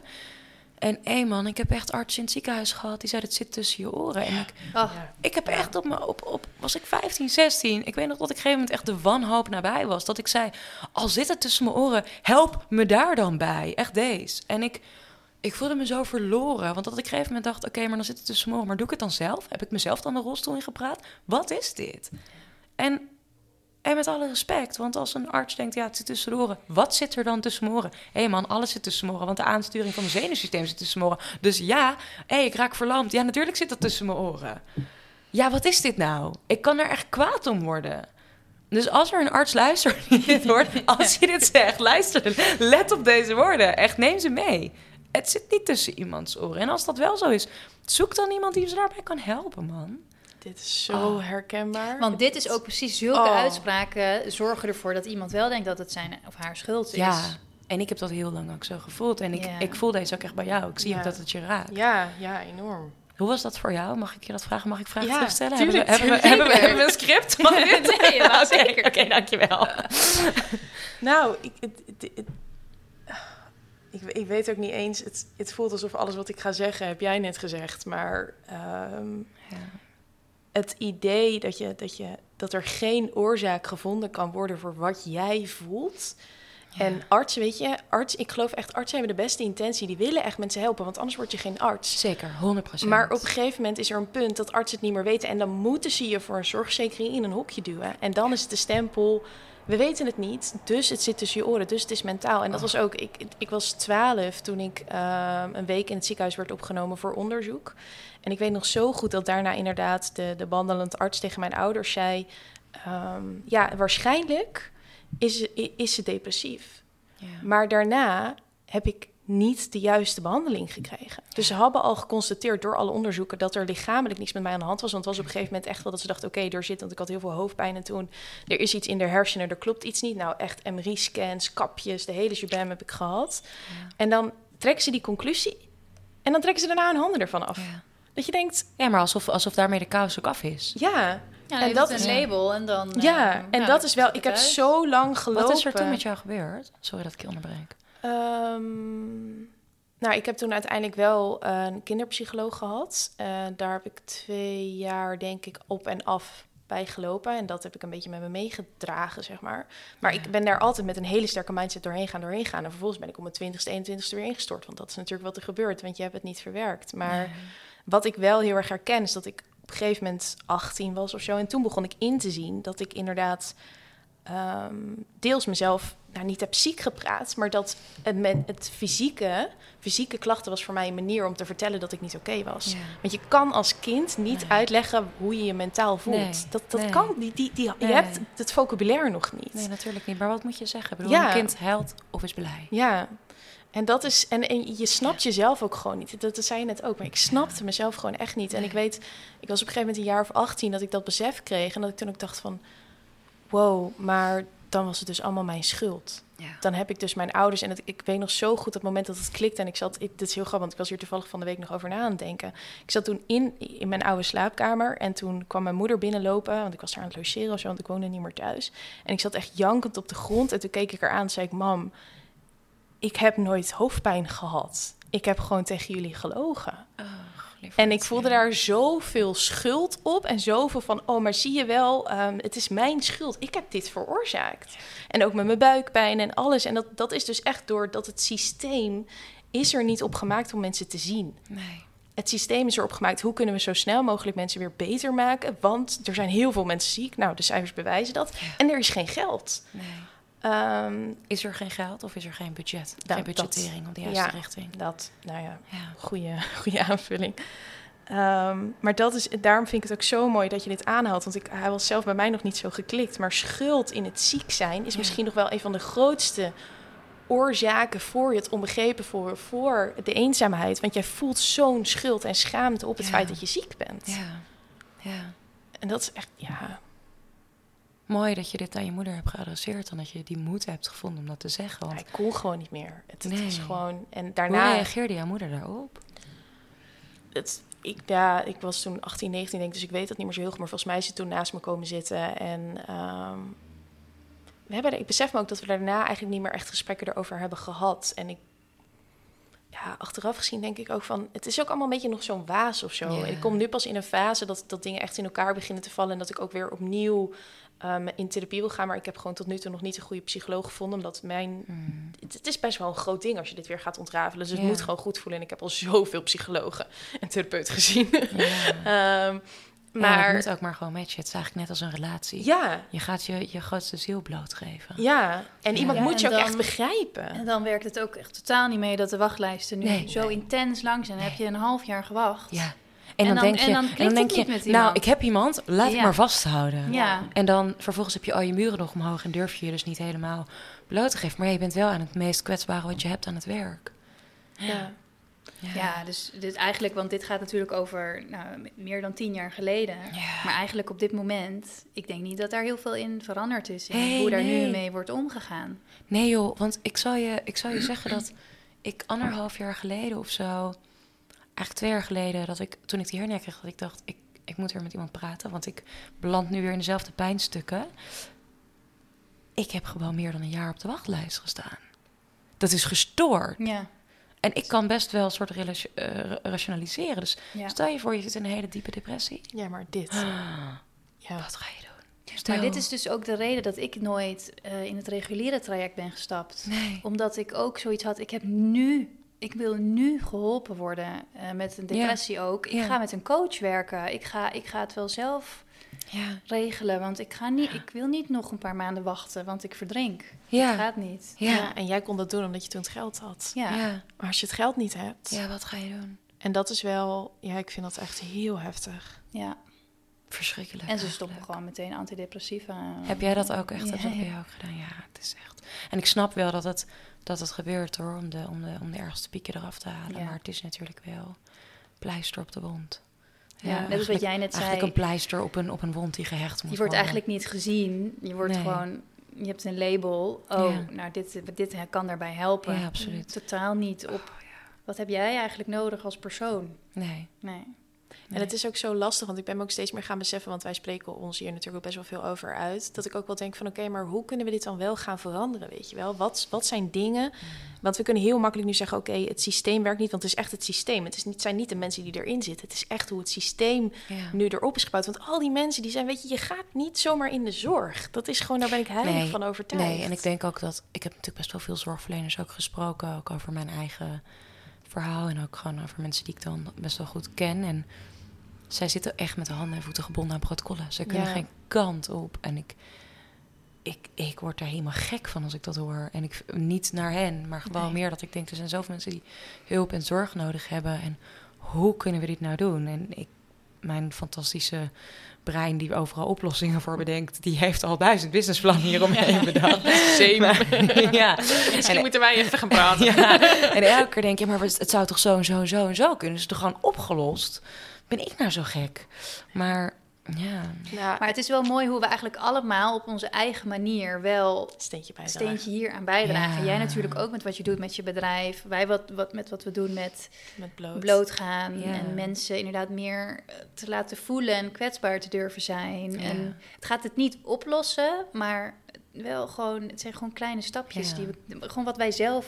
En hé man, ik heb echt arts in het ziekenhuis gehad. Die zei, het zit tussen je oren. En ik, oh. ik heb echt op me, op, op, was ik 15, 16. Ik weet nog dat ik op een gegeven moment echt de wanhoop nabij was. Dat ik zei, al zit het tussen mijn oren, help me daar dan bij. Echt deze. En ik, ik voelde me zo verloren. Want dat ik op een gegeven moment dacht, oké, maar dan zit het tussen mijn oren. Maar doe ik het dan zelf? Heb ik mezelf dan de rolstoel ingepraat? Wat is dit? En, en met alle respect, want als een arts denkt, ja, het zit tussen de oren. Wat zit er dan tussen mijn oren? Hé hey man, alles zit tussen mijn oren, want de aansturing van mijn zenuwsysteem zit tussen mijn oren. Dus ja, hé, hey, ik raak verlamd. Ja, natuurlijk zit dat tussen mijn oren. Ja, wat is dit nou? Ik kan er echt kwaad om worden. Dus als er een arts luistert hoort, als je dit zegt, luister, let op deze woorden. Echt, neem ze mee. Het zit niet tussen iemands oren. En als dat wel zo is, zoek dan iemand die ze daarbij kan helpen, man. Dit is zo oh. herkenbaar. Want dit is ook precies zulke oh. uitspraken zorgen ervoor dat iemand wel denkt dat het zijn of haar schuld is. Ja. En ik heb dat heel lang ook zo gevoeld. En ik, ik voel deze ook echt bij jou. Ik zie ook dat het je raakt. Ja, ja, enorm. Hoe was dat voor jou? Mag ik je dat vragen? Mag ik vragen ja, terugstellen? Tuurlijk, hebben, we, hebben, we, hebben, we, een script? Mag dit? nee, ja, zeker. Oké, dankjewel. nou, ik, het, ik, ik, weet ook niet eens... Het, het voelt alsof alles wat ik ga zeggen, heb jij net gezegd. Maar um, ja het idee dat, je, dat, je, dat er geen oorzaak gevonden kan worden voor wat jij voelt. En artsen, weet je, arts, ik geloof echt, artsen hebben de beste intentie. Die willen echt mensen helpen, want anders word je geen arts. Zeker, 100%. Maar op een gegeven moment is er een punt dat artsen het niet meer weten. En dan moeten ze je voor een zorgzekering in een hokje duwen. En dan is het de stempel, we weten het niet, dus het zit tussen je oren, dus het is mentaal. En dat was ook, ik, ik was twaalf toen ik uh, een week in het ziekenhuis werd opgenomen voor onderzoek. En ik weet nog zo goed dat daarna inderdaad de, de behandelend arts tegen mijn ouders zei... Um, ja, waarschijnlijk is, is ze depressief. Ja. Maar daarna heb ik niet de juiste behandeling gekregen. Dus ze hebben al geconstateerd door alle onderzoeken dat er lichamelijk niets met mij aan de hand was. Want het was op een gegeven moment echt wel dat ze dachten: oké, okay, er zit, want ik had heel veel hoofdpijn en toen er is iets in de hersenen, er klopt iets niet. Nou, echt MRI-scans, kapjes, de hele jubam heb ik gehad. Ja. En dan trekken ze die conclusie en dan trekken ze daarna hun handen ervan af. Ja. Dat je denkt... Ja, maar alsof, alsof daarmee de kous ook af is. Ja. ja en dat is een label en dan... Ja, uh, en nou, dat is wel... Ik heb zo lang gelopen... Wat is er toen met jou gebeurd? Sorry dat ik je onderbreek. Um, nou, ik heb toen uiteindelijk wel een kinderpsycholoog gehad. Uh, daar heb ik twee jaar, denk ik, op en af bij gelopen. En dat heb ik een beetje met me meegedragen, zeg maar. Maar ik ben daar altijd met een hele sterke mindset doorheen gaan, doorheen gaan. En vervolgens ben ik om mijn 20ste, 21ste weer ingestort. Want dat is natuurlijk wat er gebeurt, want je hebt het niet verwerkt. Maar wat ik wel heel erg herken, is dat ik op een gegeven moment 18 was of zo. En toen begon ik in te zien dat ik inderdaad ehm, deels mezelf nou, niet heb ziek gepraat, maar dat het, met het fysieke, fysieke klachten was voor mij een manier om te vertellen dat ik niet oké was. Ja. Want je kan als kind niet Nee. uitleggen hoe je je mentaal voelt. Nee, Dat, dat nee. kan, die, die, die, je hebt het vocabulaire nog niet. Nee, natuurlijk niet. Maar wat moet je zeggen? Ik bedoel, Ja. een kind huilt of is blij. Ja, en dat is. En, en je snapt jezelf ook gewoon niet. Dat, dat zei je net ook. Maar ik snapte mezelf gewoon echt niet. En ik weet, ik was op een gegeven moment een jaar of 18 dat ik dat besef kreeg. En dat ik toen ook dacht van. Wow, maar dan was het dus allemaal mijn schuld. Ja. Dan heb ik dus mijn ouders. En het, ik weet nog zo goed het moment dat het klikte. En ik zat. Ik, dit is heel grappig, want ik was hier toevallig van de week nog over na aan het denken. Ik zat toen in, in mijn oude slaapkamer. En toen kwam mijn moeder binnenlopen. Want ik was daar aan het logeren of zo. Want ik woonde niet meer thuis. En ik zat echt jankend op de grond. En toen keek ik haar aan en zei ik: Mam, ik heb nooit hoofdpijn gehad. Ik heb gewoon tegen jullie gelogen. Oh, En ik voelde ja. daar zoveel schuld op. En zoveel van, oh, maar zie je wel, ehm, het is mijn schuld. Ik heb dit veroorzaakt. En ook met mijn buikpijn en alles. En dat, dat is dus echt doordat het systeem is er niet op gemaakt om mensen te zien. Nee. Het systeem is erop gemaakt, hoe kunnen we zo snel mogelijk mensen weer beter maken? Want er zijn heel veel mensen ziek. Nou, de cijfers bewijzen dat. Ja. En er is geen geld. nee. Ehm, Is er geen geld of is er geen budget? Nou, geen budgettering op de dat- juiste ja. richting? dat, nou ja, Ja. goede, goede aanvulling. Ehm, maar dat is, daarom vind ik het ook zo mooi dat je dit aanhaalt. Want ik, hij was zelf bij mij nog niet zo geklikt. Maar schuld in het ziek zijn is Ja. misschien nog wel een van de grootste oorzaken voor het onbegrepen voor, voor de eenzaamheid. Want jij voelt zo'n schuld en schaamte op het feit dat je ziek bent. Ja. ja. En dat is echt, ja, Mooi dat je dit aan je moeder hebt geadresseerd en dat je die moed hebt gevonden om dat te zeggen. Want ik kon gewoon niet meer. Het, is gewoon, en hoe daarna... reageerde jouw moeder daarop? het, ik, ja, ik was toen 18, 19 denk ik, dus ik weet dat niet meer zo heel goed. Maar volgens mij is ze toen naast me komen zitten. En ehm, we hebben, ik besef me ook dat we daarna eigenlijk niet meer echt gesprekken erover hebben gehad. En ik, ja, achteraf gezien denk ik ook van, het is ook allemaal een beetje nog zo'n waas of zo. Ik kom nu pas in een fase dat, dat dingen echt in elkaar beginnen te vallen. En dat ik ook weer opnieuw ehm, in therapie wil gaan. Maar ik heb gewoon tot nu toe nog niet een goede psycholoog gevonden. Omdat mijn Hmm. het, het is best wel een groot ding als je dit weer gaat ontrafelen. Dus het moet gewoon goed voelen. En ik heb al zoveel psychologen en therapeuten gezien. Ja. Ehm, Maar het moet ook maar gewoon matchen. Het is eigenlijk net als een relatie. ja, Je gaat je, je grootste ziel blootgeven. ja. En Ja. iemand Ja, moet je ook dan- echt begrijpen. En dan werkt het ook echt totaal niet mee dat de wachtlijsten nu Nee. zo intens lang zijn. Dan heb je een half jaar gewacht. Ja. En En, dan, dan- denk je, en dan en denk je, nou, ik heb iemand, laat Ja. ik maar vasthouden. Ja. En dan vervolgens heb je al je muren nog omhoog en durf je je dus niet helemaal bloot te geven. Maar ja, je bent wel aan het meest kwetsbare wat je hebt aan het werk. Ja. Ja, dus dit eigenlijk, want dit gaat natuurlijk over nou, meer dan tien jaar geleden. Ja. Maar eigenlijk op dit moment, ik denk niet dat daar heel veel in veranderd is. In Hey, hoe daar nee. nu mee wordt omgegaan. Nee joh, want ik zal je, ik zal je zeggen dat ik anderhalf jaar geleden of zo, eigenlijk twee jaar geleden, dat ik toen ik die hernia kreeg, dat ik dacht, ik, ik moet weer met iemand praten, want ik beland nu weer in dezelfde pijnstukken. Ik heb gewoon meer dan een jaar op de wachtlijst gestaan. Dat is gestoord. Ja, En ik kan best wel een soort eh, rationaliseren. Dus ja. stel je voor, je zit in een hele diepe depressie. ja, maar dit. Ah, Ja. Wat ga je doen? Maar Stel- dit is dus ook de reden dat ik nooit eh, in het reguliere traject ben gestapt. Nee. Omdat ik ook zoiets had, ik heb nu, ik wil nu geholpen worden eh, met een Ja. depressie ook. Ik Ja. ga met een coach werken. Ik ga, ik ga het wel zelf Ja. regelen, want ik, ga niet, ik wil niet nog een paar maanden wachten, want ik verdrink. Ja. Dat gaat niet. Ja. Ja, en jij kon dat doen omdat je toen het geld had. Ja. Ja. Maar als je het geld niet hebt, ja, wat ga je doen? en dat is wel, ja, ik vind dat echt heel heftig. ja. Verschrikkelijk. En ze eigenlijk. stoppen gewoon meteen antidepressiva. Heb jij dat ook echt? Ja, Heb jou ook gedaan? Ja, het is echt. En ik snap wel dat het, dat het gebeurt hoor, om de, om, de, om de ergste pieken eraf te halen. Ja. Maar het is natuurlijk wel pleister op de wond. Ja, net als wat eigenlijk- jij net Eigenlijk zei. een pleister op een, op een wond die gehecht moet Je wordt worden. eigenlijk niet gezien. Je wordt Nee. gewoon, je hebt een label. Oh, Ja. nou, dit, dit kan daarbij helpen. Ja, absoluut. Totaal niet op. Wat heb jij eigenlijk nodig als persoon? Nee. Nee. En het is ook zo lastig, want ik ben me ook steeds meer gaan beseffen, want wij spreken ons hier natuurlijk ook best wel veel over uit, dat ik ook wel denk van oké, maar hoe kunnen we dit dan wel gaan veranderen, weet je wel? Wat, wat zijn dingen? Want we kunnen heel makkelijk nu zeggen, oké, het systeem werkt niet, want het is echt het systeem. Het is niet, zijn niet de mensen die erin zitten, het is echt hoe het systeem Ja. nu erop is gebouwd. Want al die mensen die zijn, weet je, je gaat niet zomaar in de zorg. Dat is gewoon, daar ben ik heilig Nee, van overtuigd. Nee, en ik denk ook dat... Ik heb natuurlijk best wel veel zorgverleners ook gesproken. Ook over mijn eigen verhaal. En ook gewoon over mensen die ik dan best wel goed ken. En zij zitten echt met de handen en voeten gebonden aan protocollen. Ze kunnen Ja. geen kant op. En ik, ik, ik word daar helemaal gek van als ik dat hoor. En ik niet naar hen, maar gewoon Nee. meer dat ik denk, er zijn zoveel mensen die hulp en zorg nodig hebben. En hoe kunnen we dit nou doen? En ik, mijn fantastische brein die overal oplossingen voor bedenkt, die heeft al duizend businessplannen hieromheen bedacht. Same. Ja. Misschien En- moeten wij even gaan praten. ja. En elke keer denk je, maar het zou toch zo en zo en zo en zo kunnen? Is het toch gewoon opgelost? Ben ik nou zo gek? Maar ja, Nou, Maar het is wel mooi hoe we eigenlijk allemaal op onze eigen manier wel steentje bij een steentje hier aan bijdragen. Ja. Jij natuurlijk ook met wat je doet met je bedrijf. Wij wat, wat, met wat we doen met met bloot. blootgaan. Ja. En mensen inderdaad meer eh, te laten voelen en kwetsbaar te durven zijn. Ja. En het gaat het niet oplossen, maar wel gewoon, het zijn gewoon kleine stapjes. Ja. Die we, gewoon wat wij zelf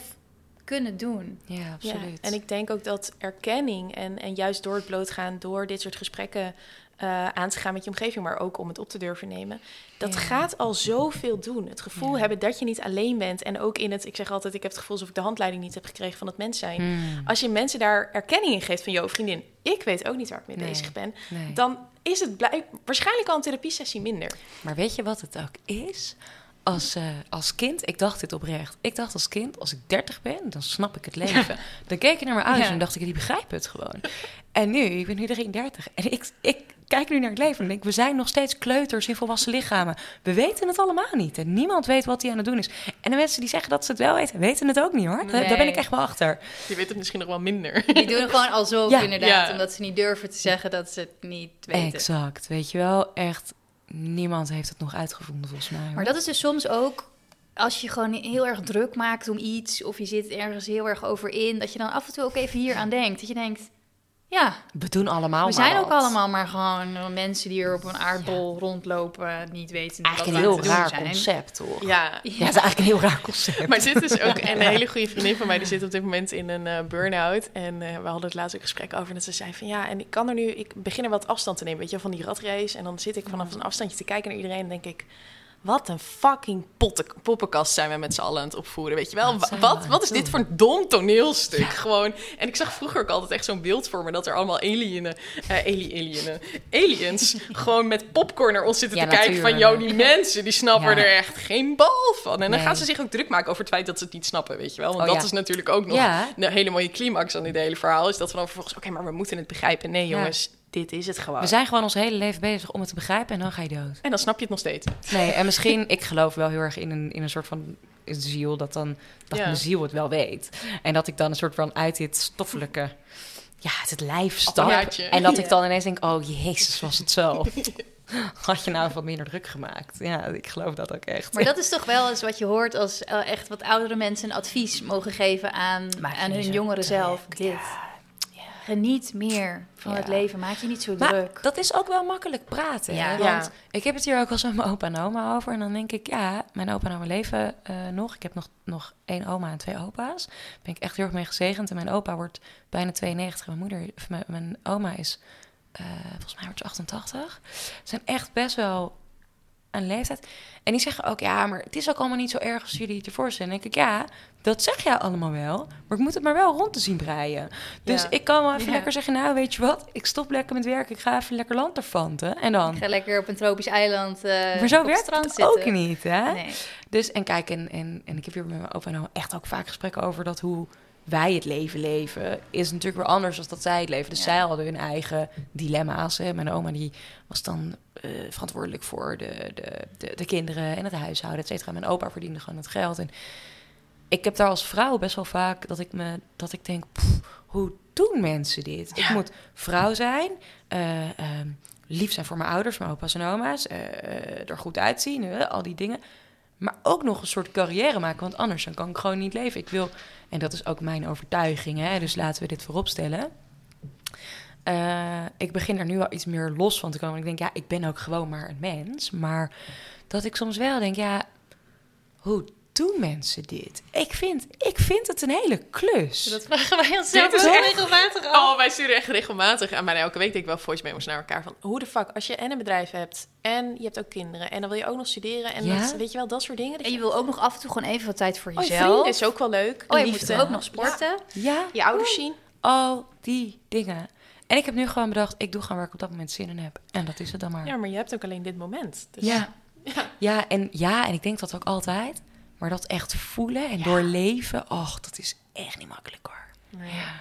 kunnen doen. ja, Ja, absoluut. en ik denk ook dat erkenning en, en juist door het blootgaan, door dit soort gesprekken eh, aan te gaan met je omgeving, maar ook om het op te durven nemen, dat Ja. gaat al zoveel doen. Het gevoel Ja. hebben dat je niet alleen bent en ook in het, ik zeg altijd, ik heb het gevoel alsof ik de handleiding niet heb gekregen van het mens zijn. Hmm, Als je mensen daar erkenning in geeft van, joh vriendin, ik weet ook niet waar ik mee Nee. bezig ben, nee. dan is het blijk- waarschijnlijk al een therapiesessie minder. Maar weet je wat het ook is? Als, eh, als kind, ik dacht dit oprecht. Ik dacht als kind, als ik 30 ben, dan snap ik het leven. Dan keek ik naar mijn ouders Ja. en dacht ik, die begrijpen het gewoon. En nu, ik ben nu 33 en ik, ik kijk nu naar het leven en denk, we zijn nog steeds kleuters in volwassen lichamen. We weten het allemaal niet en niemand weet wat hij aan het doen is. En de mensen die zeggen dat ze het wel weten, weten het ook niet hoor. Daar- Daar ben ik echt wel achter. Je weet het misschien nog wel minder. Die doen gewoon alsof Ja. inderdaad, Ja. omdat ze niet durven te zeggen dat ze het niet weten. Exact, weet je wel. Echt, niemand heeft het nog uitgevonden volgens mij. Maar dat is dus soms ook als je gewoon heel erg druk maakt om iets of je zit ergens heel erg over in, dat je dan af en toe ook even hier aan denkt. Dat je denkt, ja, we doen allemaal we zijn maar ook wat. allemaal maar gewoon mensen die er op een aardbol rondlopen, niet weten wat Eigenlijk een heel raar concept, toch? Ja, Ja, het is eigenlijk een heel raar concept. Maar dit is ook en een hele goede vriendin van mij, die zit op dit moment in een eh, burn-out. En eh, we hadden het laatst ook een gesprek over. En dat ze zei van ja, en ik kan er nu, ik begin er wat afstand te nemen, weet je, wel, van die ratrace. En dan zit ik vanaf een afstandje te kijken naar iedereen en denk ik. Wat een fucking potten, poppenkast zijn we met z'n allen aan het opvoeren, weet je wel? Wat Wat, is dit voor een dom toneelstuk? Gewoon. En ik zag vroeger ook altijd echt zo'n beeld voor me dat er allemaal alienen, ali, alienen, aliens gewoon met popcorn naar ons zitten Ja, te kijken van, joh, die mensen die snappen Ja. er echt geen bal van. En dan Nee. gaan ze zich ook druk maken over het feit dat ze het niet snappen, weet je wel? Want Oh, dat is natuurlijk ook nog een hele mooie climax aan dit hele verhaal. Is dat we dan vervolgens, oké, maar we moeten het begrijpen. Nee, jongens, dit is het gewoon. We zijn gewoon ons hele leven bezig om het te begrijpen en dan ga je dood. En dan snap je het nog steeds. Nee, en misschien, ik geloof wel heel erg in een, in een soort van ziel, dat dan dat Ja. mijn ziel het wel weet. En dat ik dan een soort van uit dit stoffelijke, ja, uit het lijf stap. En dat ik Ja. dan ineens denk, oh jezus, was het zo. Had je nou wat minder druk gemaakt? Ja, ik geloof dat ook echt. Maar dat is toch wel eens wat je hoort als eh, echt wat oudere mensen een advies mogen geven aan, Maak aan hun druk. zelf. Dit. Geniet meer van Ja. het leven. Maak je niet zo Maar druk. dat is ook wel makkelijk praten. Ja. hè? Ja. Want ik heb het hier ook wel eens met mijn opa en oma over. En dan denk ik, ja, mijn opa en oma leven eh, nog. Ik heb nog, nog één oma en twee opa's. Daar ben ik echt heel erg mee gezegend. En mijn opa wordt bijna 92. Mijn moeder, mijn oma is, eh, volgens mij wordt ze 88. Ze zijn echt best wel aan leeftijd. En die zeggen ook, ja, maar het is ook allemaal niet zo erg als jullie het ervoor zijn. Dan denk ik, ja, dat zeg jij allemaal wel. Maar ik moet het maar wel rond te zien breien. Dus Ja. ik kan wel even Ja. lekker zeggen, nou, weet je wat? Ik stop lekker met werken. Ik ga even lekker lanterfanten. En dan... Ik ga lekker op een tropisch eiland eh Maar zo op werkt strand het zitten. ook niet, hè? Nee. Dus, en kijk, en, en, en ik heb hier met mijn opa en oma echt ook vaak gesprekken over dat hoe wij het leven leven, is natuurlijk weer anders dan dat zij het leven. Dus Ja. zij hadden hun eigen dilemma's. Hè. Mijn oma die was dan eh, verantwoordelijk voor de, de, de, de kinderen en het huishouden, et cetera. Mijn opa verdiende gewoon het geld. En ik heb daar als vrouw best wel vaak dat ik, me, dat ik denk, "Pff, hoe doen mensen dit? Ik moet vrouw zijn, eh, ehm, lief zijn voor mijn ouders, mijn opa's en oma's, eh, er goed uitzien, al die dingen. Maar ook nog een soort carrière maken, want anders dan kan ik gewoon niet leven. Ik wil, en dat is ook mijn overtuiging, hè, dus laten we dit voorop stellen. Eh, ik begin er nu wel iets meer los van te komen. Ik denk, ja, ik ben ook gewoon maar een mens. Maar dat ik soms wel denk, ja, hoe doen mensen dit? Ik vind, ik vind het een hele klus. Dat vragen wij onszelf Dit is ook echt- regelmatig af. Oh, wij sturen echt regelmatig aan bijna elke week denk ik wel voice memos naar elkaar van hoe de fuck als je en een bedrijf hebt en je hebt ook kinderen en dan wil je ook nog studeren en Ja. dat, weet je wel dat soort dingen. Dat En je wil ook nog af en toe gewoon even wat tijd voor oh, je jezelf. vrienden is ook wel leuk. Oh, je Liefde. moet ook nog sporten. Ja, Je ouders zien. al die dingen. En ik heb nu gewoon bedacht, ik doe gewoon waar ik op dat moment zin in heb. En dat is het dan maar. Ja, maar je hebt ook alleen dit moment. Dus Ja. Ja. Ja, en, ja, en ik denk dat ook altijd. Maar dat echt voelen en doorleven, och, dat is echt niet makkelijk hoor. Nee. Ja,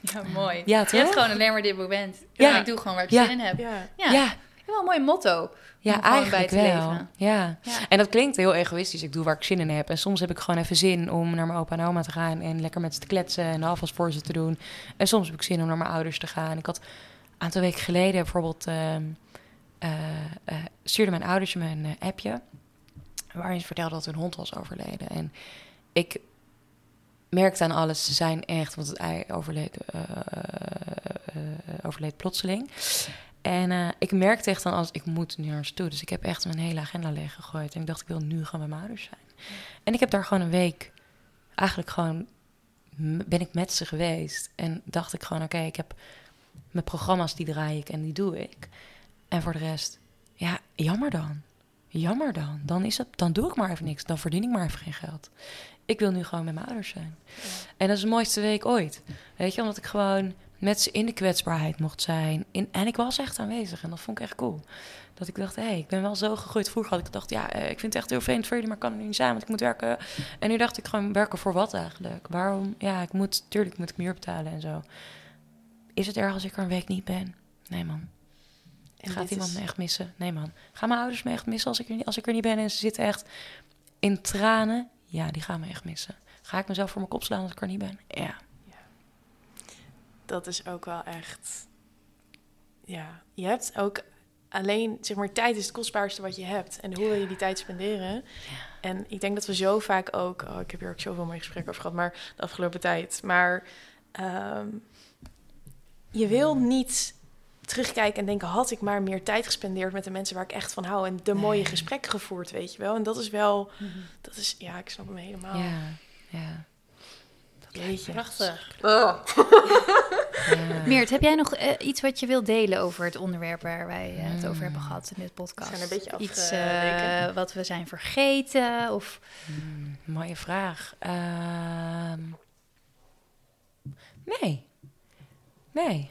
Ja, mooi. Ja, je hebt toch? gewoon alleen maar dit moment. Ja. Ja. Ik doe gewoon waar ik Ja. zin in heb. Ja. Ja. ja. Wel een mooi motto. Ja, eigenlijk bij te wel. leven. Ja. Ja. En dat klinkt heel egoïstisch. Ik doe waar ik zin in heb. En soms heb ik gewoon even zin om naar mijn opa en oma te gaan en lekker met ze te kletsen en de afwas voor ze te doen. En soms heb ik zin om naar mijn ouders te gaan. Ik had een aantal weken geleden bijvoorbeeld ehm, eh, eh, stuurde mijn ouders me een eh, appje waarin ze vertelde dat hun hond was overleden. En ik merkte aan alles, ze zijn echt, want hij overleed, eh, eh, overleed plotseling. En eh, ik merkte echt aan alles, ik moet nu naar toe. Dus ik heb echt mijn hele agenda leeggegooid. En ik dacht, ik wil nu gewoon bij mijn ouders zijn. En ik heb daar gewoon een week, eigenlijk gewoon, ben ik met ze geweest. En dacht ik gewoon, oké, ik heb mijn programma's, die draai ik en die doe ik. En voor de rest, ja, jammer dan. Jammer dan. Dan, is het, dan doe ik maar even niks. Dan verdien ik maar even geen geld. Ik wil nu gewoon met mijn ouders zijn. En dat is de mooiste week ooit. Weet je, omdat ik gewoon met ze in de kwetsbaarheid mocht zijn. In, en ik was echt aanwezig en dat vond ik echt cool. Dat ik dacht, hé, hey, ik ben wel zo gegroeid. Vroeger had ik gedacht, ja, eh, ik vind het echt heel vreemd voor jullie, maar kan er nu niet zijn, want ik moet werken. En nu dacht ik gewoon, werken voor wat eigenlijk? Waarom? Ja, ik moet, tuurlijk moet ik meer betalen en zo. Is het erg als ik er een week niet ben? Nee, man. En Gaat iemand is- me echt missen? Nee, man. Gaan mijn ouders me echt missen als ik, er niet, als ik er niet ben en ze zitten echt in tranen? Ja, die gaan me echt missen. Ga ik mezelf voor mijn kop slaan als ik er niet ben? Ja. dat is ook wel echt. Ja, je hebt ook alleen, zeg maar, tijd is het kostbaarste wat je hebt. En hoe wil je die tijd spenderen? En ik denk dat we zo vaak ook, oh, ik heb hier ook zoveel mooie gesprekken over gehad, maar de afgelopen tijd. Maar ehm, je wil niet terugkijken en denken, had ik maar meer tijd gespendeerd met de mensen waar ik echt van hou en de mooie Nee. gesprekken gevoerd, weet je wel? En dat is wel, dat is, ja, ik snap hem helemaal. Ja, ja. Jeetje. Prachtig. ja. Meert, heb jij nog eh, iets wat je wilt delen over het onderwerp waar wij het over Mm. hebben gehad in dit podcast? We zijn een beetje Iets eh, wat we zijn vergeten of... Hmm, mooie vraag. Ehm, nee. Nee.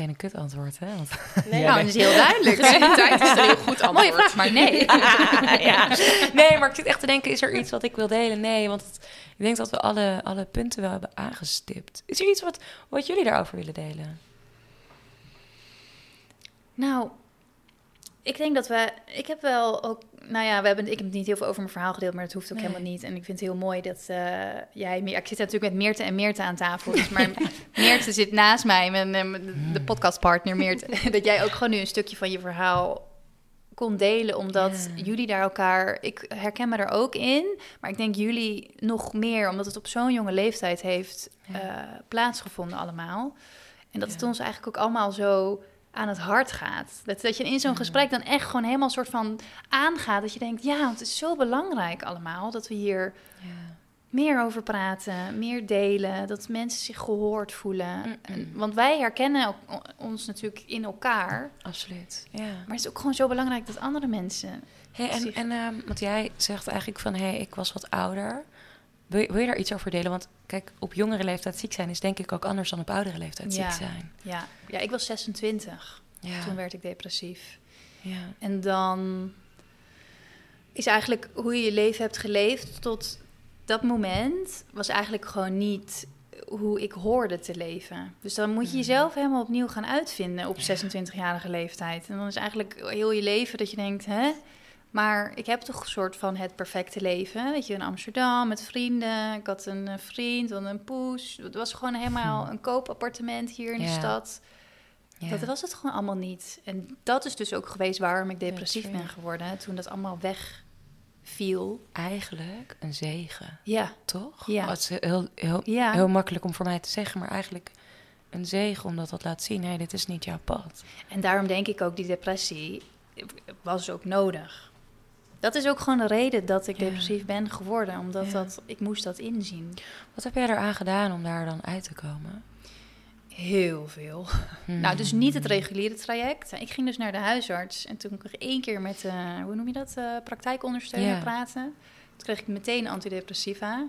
Meteen een kut antwoord, hè? Want... Nee, nou, dat is heel duidelijk. tijd is een heel goed antwoord. Mooie vraag, maar nee. ja. Nee, maar ik zit echt te denken, is er iets wat ik wil delen? Nee, want het- ik denk dat we alle, alle punten wel hebben aangestipt. Is er iets wat, wat jullie daarover willen delen? Nou, ik denk dat we. Ik heb wel ook. Nou ja, we hebben, ik heb niet heel veel over mijn verhaal gedeeld, maar dat hoeft ook Nee. helemaal niet. En ik vind het heel mooi dat eh, jij. Ik zit natuurlijk met Meerte en Meerte aan tafel. Dus maar Meerte zit naast mij, mijn, de- de podcastpartner Meerte. dat jij ook gewoon nu een stukje van je verhaal kon delen, omdat Ja. jullie daar elkaar. Ik herken me er ook in, maar ik denk jullie nog meer, omdat het op zo'n jonge leeftijd heeft Ja. eh, plaatsgevonden allemaal. En dat het Ja. ons eigenlijk ook allemaal zo aan het hart gaat. Dat, dat je in zo'n gesprek dan echt gewoon helemaal soort van aangaat. Dat je denkt, ja, het is zo belangrijk allemaal dat we hier Ja. meer over praten, meer delen, dat mensen zich gehoord voelen. Want wij herkennen ook- ons natuurlijk in elkaar, Absoluut, ja. maar het is ook gewoon zo belangrijk dat andere mensen. Hey, en, zich- en ehm, want jij zegt eigenlijk van, hé, hey, ik was wat ouder. Wil je, wil je daar iets over delen? Want kijk, op jongere leeftijd ziek zijn is denk ik ook anders dan op oudere leeftijd Ja. ziek zijn. Ja, ja ik was 26, Ja, toen werd ik depressief. ja. En dan is eigenlijk hoe je je leven hebt geleefd tot dat moment was eigenlijk gewoon niet hoe ik hoorde te leven. Dus dan moet je jezelf helemaal opnieuw gaan uitvinden op 26-jarige leeftijd. En dan is eigenlijk heel je leven dat je denkt, hè? Maar ik heb toch een soort van het perfecte leven. Weet je, in Amsterdam met vrienden. Ik had een eh, vriend, dan een poes. Het was gewoon helemaal een koopappartement hier in de stad. ja. Dat was het gewoon allemaal niet. En dat is dus ook geweest waarom ik depressief ben geworden. Toen dat allemaal wegviel. Eigenlijk een zegen, Ja, toch? Ja. Het is heel, heel, heel makkelijk om voor mij te zeggen, maar eigenlijk een zegen omdat dat laat zien, hé, dit is niet jouw pad. En daarom denk ik ook, die depressie was ook nodig. Dat is ook gewoon de reden dat ik Ja. depressief ben geworden. Omdat Ja. dat, ik moest dat inzien. Wat heb jij eraan gedaan om daar dan uit te komen? Heel veel. Nou, dus niet het reguliere traject. Ik ging dus naar de huisarts en toen kreeg ik één keer met, eh, hoe noem je dat, eh praktijkondersteuner Ja. praten. Toen kreeg ik meteen antidepressiva.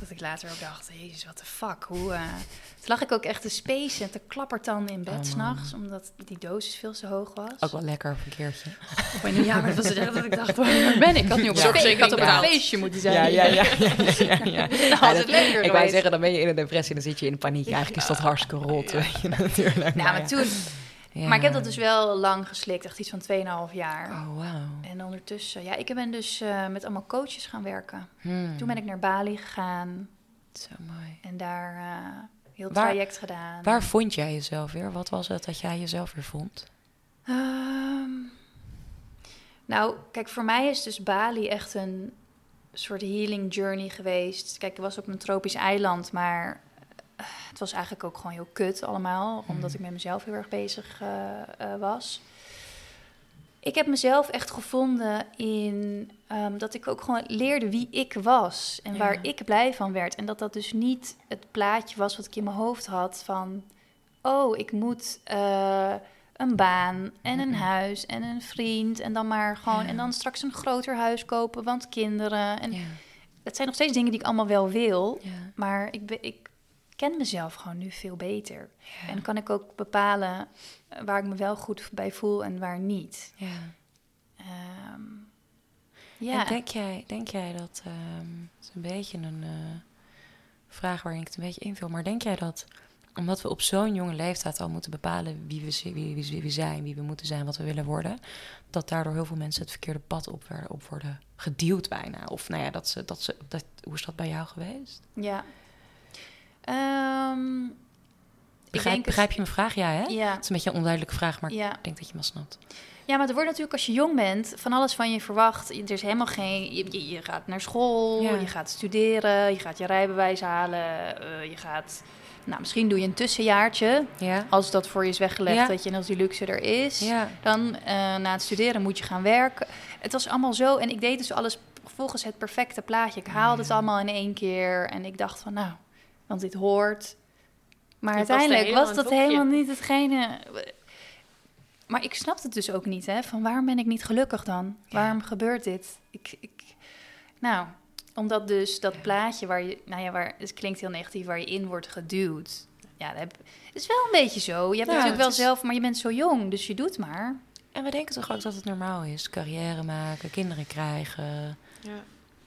Dat ik later ook dacht, jezus, what the fuck. Hoe, eh, Toen lag ik ook echt te spacen en te klappertanden in bed Oh, s'nachts, omdat die dosis veel te hoog was. Ook wel lekker op een keertje. Ja, maar het was echt dat ik dacht, waar ben ik? Ik had niet op Ja. Ik had op een feestje moeten zijn. Ja, ja, ja. ja, ja, ja. Dat was het lekker Ik wou zeggen, dan ben je in een depressie en dan zit je in paniek. Eigenlijk is dat hartstikke rot, weet je natuurlijk. Nou, maar toen... Ja. Maar ik heb dat dus wel lang geslikt, echt iets van 2,5 jaar. Oh, wauw. En ondertussen, ja, ik ben dus eh, met allemaal coaches gaan werken. Hmm. Toen ben ik naar Bali gegaan Zo mooi. en daar eh heel Waar- traject gedaan. Waar vond jij jezelf weer? Wat was het dat jij jezelf weer vond? Ehm, nou, kijk, voor mij is dus Bali echt een soort healing journey geweest. Kijk, ik was op een tropisch eiland, maar het was eigenlijk ook gewoon heel kut allemaal, omdat ik met mezelf heel erg bezig eh, eh, was. Ik heb mezelf echt gevonden in ehm, dat ik ook gewoon leerde wie ik was en Ja. waar ik blij van werd. En dat dat dus niet het plaatje was wat ik in mijn hoofd had van, oh, ik moet eh, een baan en een Mhm. huis en een vriend en dan maar gewoon Ja. en dan straks een groter huis kopen, want kinderen. En Ja. het zijn nog steeds dingen die ik allemaal wel wil, maar ik, ik ken mezelf gewoon nu veel beter. Ja. En kan ik ook bepalen eh, waar ik me wel goed bij voel en waar niet. ja. Ehm, ja, En denk jij, denk jij dat, ehm, het is een beetje een eh, vraag waarin ik het een beetje invul, maar denk jij dat, omdat we op zo'n jonge leeftijd al moeten bepalen wie we, wie, wie, wie zijn, wie we moeten zijn, wat we willen worden, dat daardoor heel veel mensen het verkeerde pad op, werden, op worden geduwd bijna? Of nou ja, dat ze, dat ze, dat, hoe is dat bij jou geweest? ja. Ehm, ik Begrijp, denk begrijp je mijn vraag? Ja, hè? Ja, Het is een beetje een onduidelijke vraag, maar ja. ik denk dat je me snapt. ja, maar er wordt natuurlijk als je jong bent van alles van je verwacht. Er is helemaal geen. Je, gaat naar school, Ja. je gaat studeren, je gaat je rijbewijs halen, eh, je gaat. Nou, misschien doe je een tussenjaartje. Ja? Als dat voor je is weggelegd, Ja. dat je als die luxe er is. Ja. Dan eh, na het studeren moet je gaan werken. Het was allemaal zo. En ik deed dus alles volgens het perfecte plaatje. Ik haalde het allemaal in één keer. En ik dacht van, nou, want dit hoort. Maar uiteindelijk was dat helemaal niet hetgene. Maar ik snapte het dus ook niet, hè? Van waarom ben ik niet gelukkig dan? Ja. Waarom gebeurt dit? Ik, ik, nou, omdat dus dat plaatje waar je, nou ja, waar het klinkt heel negatief, waar je in wordt geduwd. Ja, dat heb, is wel een beetje zo. Je hebt natuurlijk wel is- zelf, maar je bent zo jong, dus je doet maar. En we denken toch ook dat het normaal is. Carrière maken, kinderen krijgen. Ja.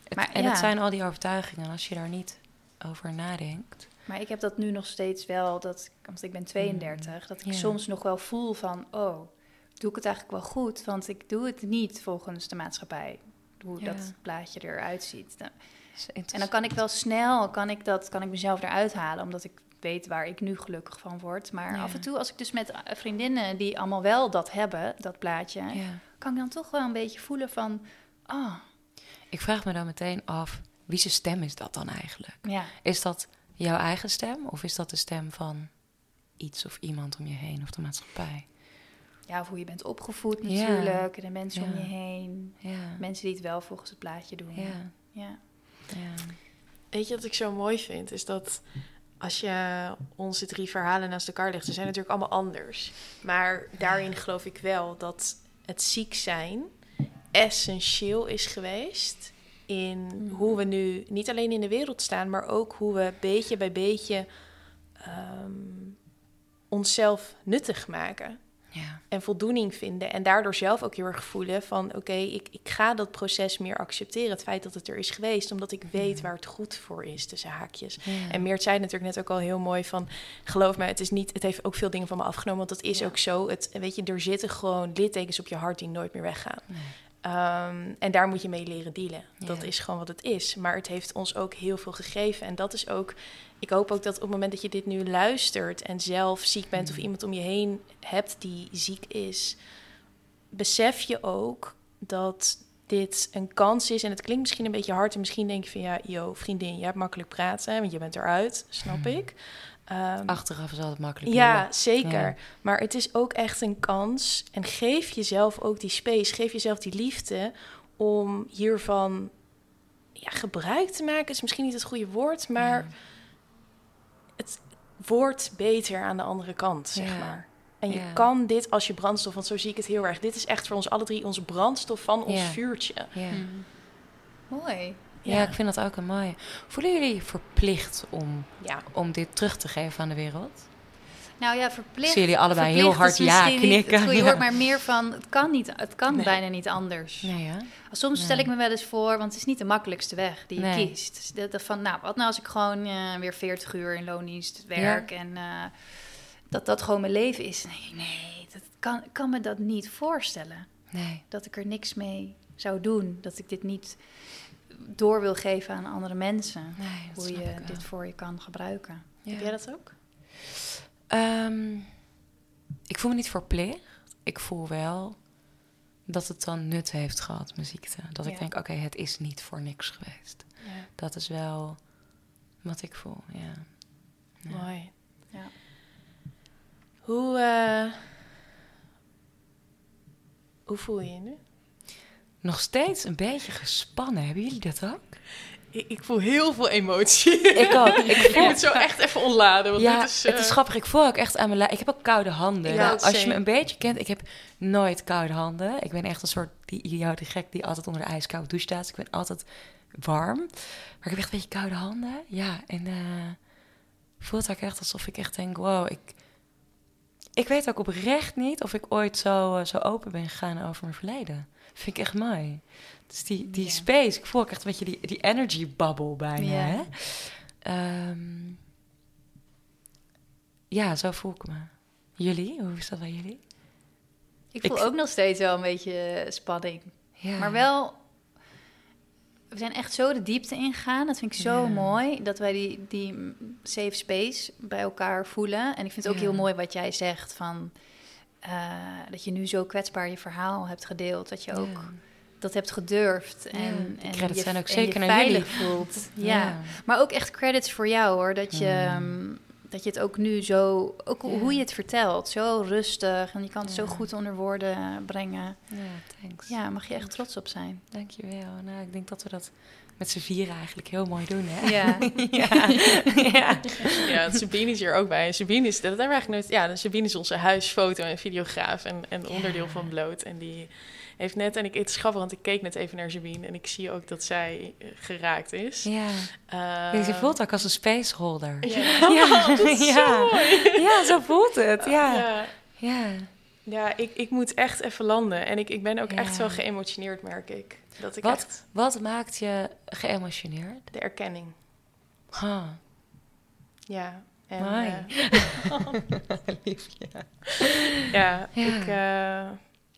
Het- Maar en ja. het zijn al die overtuigingen. En als je daar niet over nadenkt. Maar ik heb dat nu nog steeds wel, dat, want ik ben 32, dat ik soms nog wel voel van, oh, doe ik het eigenlijk wel goed? Want ik doe het niet volgens de maatschappij, hoe dat plaatje eruit ziet. Nou, En dan kan ik wel snel, kan ik, dat, kan ik mezelf eruit halen, omdat ik weet waar ik nu gelukkig van word. Maar af en toe, als ik dus met vriendinnen die allemaal wel dat hebben, dat plaatje, kan ik dan toch wel een beetje voelen van, ah, Ik vraag me dan meteen af, wie zijn stem is dat dan eigenlijk? ja. Is dat jouw eigen stem? Of is dat de stem van iets of iemand om je heen of de maatschappij? ja, of hoe je bent opgevoed Ja. natuurlijk, de mensen om je heen, Ja. mensen die het wel volgens het plaatje doen. Ja. ja. ja. Weet je wat ik zo mooi vind? Is dat als je onze drie verhalen naast elkaar legt, ze zijn natuurlijk allemaal anders. Maar daarin geloof ik wel dat het ziek zijn essentieel is geweest in Mhm. hoe we nu niet alleen in de wereld staan, maar ook hoe we beetje bij beetje ehm, onszelf nuttig maken ja. en voldoening vinden. En daardoor zelf ook heel erg voelen van... oké, ik, ik ga dat proces meer accepteren. Het feit dat het er is geweest. Omdat ik weet waar het goed voor is, tussen haakjes. Ja. En Meert zei natuurlijk net ook al heel mooi van... geloof me, het, is niet, het heeft ook veel dingen van me afgenomen. Want dat is Ja. ook zo. Het, weet je, er zitten gewoon littekens op je hart die nooit meer weggaan. Nee. Ehm, en daar moet je mee leren dealen. Dat is gewoon wat het is. Maar het heeft ons ook heel veel gegeven. En dat is ook... Ik hoop ook dat op het moment dat je dit nu luistert... en zelf ziek bent of Mm. iemand om je heen hebt die ziek is... besef je ook dat dit een kans is. En het klinkt misschien een beetje hard. En misschien denk je van... ja, yo, vriendin, je hebt makkelijk praten... want je bent eruit, snap Mm. ik. Ehm, Achteraf is altijd makkelijk. ja, zeker. Ja. Maar het is ook echt een kans. En geef jezelf ook die space, geef jezelf die liefde om hiervan ja, gebruik te maken. Is misschien niet het goede woord, maar Ja. het wordt beter aan de andere kant, zeg Ja. maar. En je Ja. kan dit als je brandstof, want zo zie ik het heel erg. Dit is echt voor ons alle drie onze brandstof van ons Ja. vuurtje. Ja. Mhm. Mooi. Ja, Ja. ik vind dat ook een mooie. Voelen jullie verplicht om, Ja. om dit terug te geven aan de wereld? Nou ja, verplicht. Zie jullie allebei heel hard ja niet knikken. het goede Ja. woord, maar meer van, het kan, niet, het kan Nee. bijna niet anders. Nee, ja. Soms stel ik me wel eens voor, want het is niet de makkelijkste weg die je kiest. Dus dat, dat van, nou, wat nou als ik gewoon eh, weer 40 uur in loondienst werk en eh, dat dat gewoon mijn leven is? Nee, nee, dat kan, ik kan me dat niet voorstellen. Nee. Dat ik er niks mee zou doen. Dat ik dit niet door wil geven aan andere mensen. nee hoe je dit voor je kan gebruiken. Ja. Heb jij dat ook? Ehm, ik voel me niet verplicht. Ik voel wel dat het dan nut heeft gehad, mijn ziekte. Dat ik denk, oké, het is niet voor niks geweest. Ja. Dat is wel wat ik voel, ja. Ja. Mooi. Ja. Hoe, eh, hoe voel je je nu? Nog steeds een beetje gespannen. Hebben jullie dat ook? Ik, ik voel heel veel emotie. Ik ook. Ik moet zo echt even ontladen. Want ja, dit is, het is eh, grappig. Ik voel ook echt aan mijn lijf. Ik heb ook koude handen. Ja, Nou, als je me een beetje kent, ik heb nooit koude handen. Ik ben echt een soort die idiote gek die altijd onder de ijskoude douche staat. Ik ben altijd warm. Maar ik heb echt een beetje koude handen. Ja, en eh voelt ook echt alsof ik echt denk, wow, ik... Ik weet ook oprecht niet of ik ooit zo, eh, zo open ben gegaan over mijn verleden. Vind ik echt mooi. Dus die, die space, ik voel ook echt een beetje die, die energy bubble bijna. Ja. Hè? Ehm, ja, zo voel ik me. Jullie? Hoe is dat bij jullie? Ik voel Ik- ook nog steeds wel een beetje eh, spanning. Ja. Maar wel, we zijn echt zo de diepte ingegaan. Dat vind ik zo Ja. mooi, dat wij die, die safe space bij elkaar voelen. En ik vind het ook Ja. heel mooi wat jij zegt van... eh, dat je nu zo kwetsbaar je verhaal hebt gedeeld. Dat je ook Ja. dat hebt gedurfd. En, Ja, en credits je, zijn ook en zeker naar veilig jullie. voelt. Ja. Ja. maar ook echt credits voor jou hoor. Dat je, ehm, dat je het ook nu zo, ook hoe je het vertelt, zo rustig. En je kan het zo goed onder woorden brengen. Ja, thanks. Ja, mag je echt trots op zijn. Dankjewel. Nou, ik denk dat we dat met z'n vieren eigenlijk heel mooi doen, hè? Ja. ja. ja. Ja, Sabine is hier ook bij. En Sabine is, dat hebben we eigenlijk nooit... Ja, Sabine is onze huisfoto- en videograaf en, en onderdeel van Bloot. En die heeft net... En ik, het is grappig, want ik keek net even naar Sabine... en ik zie ook dat zij eh, geraakt is. Ja. Eh, Je voelt ook als een spaceholder. Ja, Ja. mooi. Ja, zo voelt het. Ja. Ja, Ja. ja ik, ik moet echt even landen. En ik, ik ben ook Ja. echt wel geëmotioneerd, merk ik. Dat ik Wat? echt... Wat maakt je geëmotioneerd? De erkenning. Huh. Ja. En, eh, ja, Ja. ik... eh,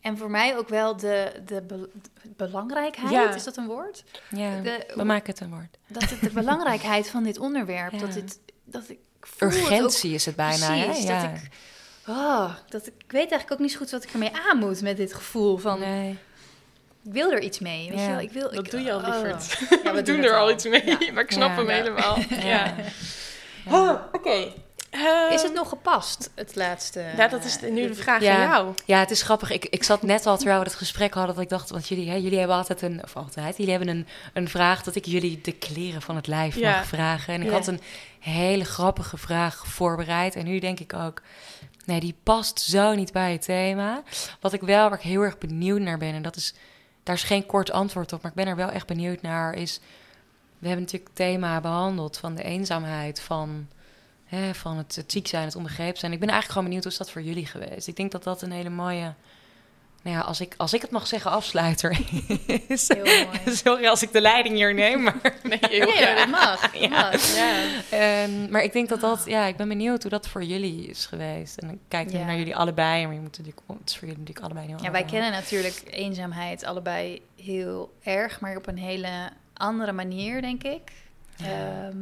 En voor mij ook wel de, de be- belangrijkheid, Ja. is dat een woord? Ja, De- we maken het een woord. Dat het de belangrijkheid van dit onderwerp, Ja. dat, het, dat ik voel het ook Urgentie is het bijna, precies, hè? dat Ja. ik, oh, dat ik, weet eigenlijk ook niet zo goed wat ik ermee aan moet met dit gevoel van, Nee. ik wil er iets mee, weet Ja. je wel? Ik wil, dat ik, doe je al oh. lieverd. Ja, we, doen er al iets mee, Ja. maar ik snap Ja. hem Ja. helemaal. Ja. Ja. Oh, Oké. Is het nog gepast, het laatste? Ja, dat is nu de vraag Ja. aan jou. Ja, het is grappig. Ik, ik zat net al terwijl we het gesprek hadden, dat ik dacht, want jullie, hè, jullie hebben altijd een, of altijd, jullie hebben een, een vraag dat ik jullie de kleren van het lijf Ja. mag vragen. En ik Ja. had een hele grappige vraag voorbereid. En nu denk ik ook, nee, die past zo niet bij het thema. Wat ik wel, waar ik heel erg benieuwd naar ben, en dat is, daar is geen kort antwoord op, maar ik ben er wel echt benieuwd naar, is, we hebben natuurlijk het thema behandeld van de eenzaamheid, van hè, van het, ziek zijn, het onbegrepen zijn. Ik ben eigenlijk gewoon benieuwd hoe is dat voor jullie geweest. Ik denk dat dat een hele mooie, nou ja, als ik, als ik het mag zeggen, afsluiter is. Heel mooi. Sorry als ik de leiding hier neem, maar, Nee, heel Nee, graag. dat mag. Ja. mag. Ja. Ehm, maar ik denk dat dat, ja, ik ben benieuwd hoe dat voor jullie is geweest. En ik kijk nu Ja. naar jullie allebei, maar je moet natuurlijk, het is voor jullie natuurlijk allebei heel Ja, wij kennen natuurlijk eenzaamheid allebei heel erg, maar op een hele andere manier, denk ik. Ja. Ehm,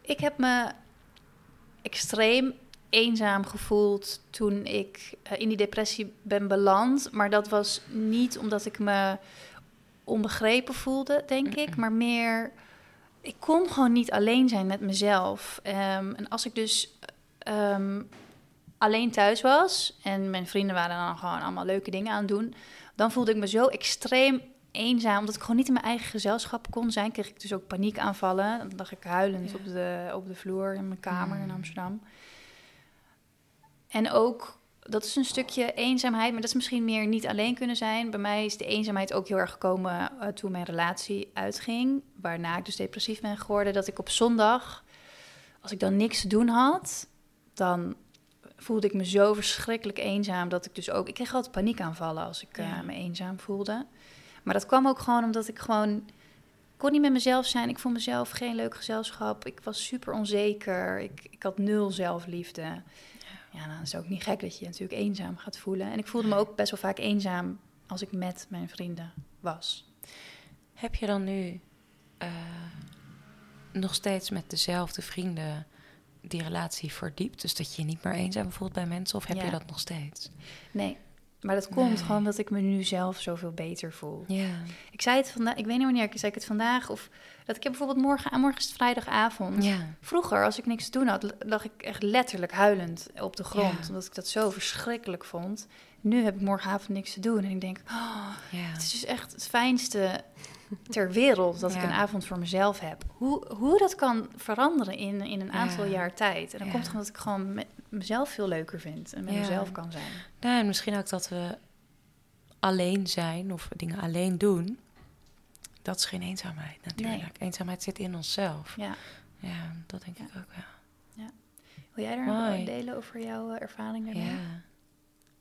ik heb me extreem eenzaam gevoeld toen ik eh, in die depressie ben beland. Maar dat was niet omdat ik me onbegrepen voelde, denk ik. Maar meer, ik kon gewoon niet alleen zijn met mezelf. Ehm, en als ik dus ehm, alleen thuis was en mijn vrienden waren dan gewoon allemaal leuke dingen aan het doen, dan voelde ik me zo extreem eenzaam, omdat ik gewoon niet in mijn eigen gezelschap kon zijn, kreeg ik dus ook paniekaanvallen. Dan lag ik huilend Ja. op, de, op de vloer in mijn kamer in Mm. Amsterdam. En ook dat is een stukje eenzaamheid, maar dat is misschien meer niet alleen kunnen zijn. Bij mij is de eenzaamheid ook heel erg gekomen uh, toen mijn relatie uitging, waarna ik dus depressief ben geworden. Dat ik op zondag, als ik dan niks te doen had, dan voelde ik me zo verschrikkelijk eenzaam dat ik dus ook, ik kreeg altijd paniekaanvallen als ik uh, me eenzaam voelde. Maar dat kwam ook gewoon omdat ik gewoon kon niet met mezelf zijn. Ik vond mezelf geen leuk gezelschap. Ik was super onzeker. Ik, ik had nul zelfliefde. Ja, dan is het ook niet gek dat je je natuurlijk eenzaam gaat voelen. En ik voelde me ook best wel vaak eenzaam als ik met mijn vrienden was. Heb je dan nu uh, nog steeds met dezelfde vrienden die relatie verdiept? Dus dat je je niet meer eenzaam voelt bij mensen? Of heb Ja. je dat nog steeds? Nee, maar dat komt Nee. gewoon omdat ik me nu zelf zoveel beter voel. Ja. Ik zei het vandaag, ik weet niet wanneer, ik zei ik het vandaag. Of dat ik heb bijvoorbeeld morgen, morgen is vrijdagavond. Ja. Vroeger, als ik niks te doen had, lag ik echt letterlijk huilend op de grond. Ja. Omdat ik dat zo verschrikkelijk vond. Nu heb ik morgenavond niks te doen. En ik denk, oh, Ja. het is dus echt het fijnste ter wereld dat ik een avond voor mezelf heb. Hoe, hoe dat kan veranderen in, in een aantal Ja. jaar tijd. En dat Ja. komt omdat ik gewoon me- mezelf veel leuker vind. En met Ja. mezelf kan zijn. Nou, en misschien ook dat we alleen zijn of dingen alleen doen. Dat is geen eenzaamheid natuurlijk. Eenzaamheid zit in onszelf. Ja. Ja, dat denk ik ook wel. Wil jij Mooi. nog delen over jouw eh, ervaring daarmee? Ja.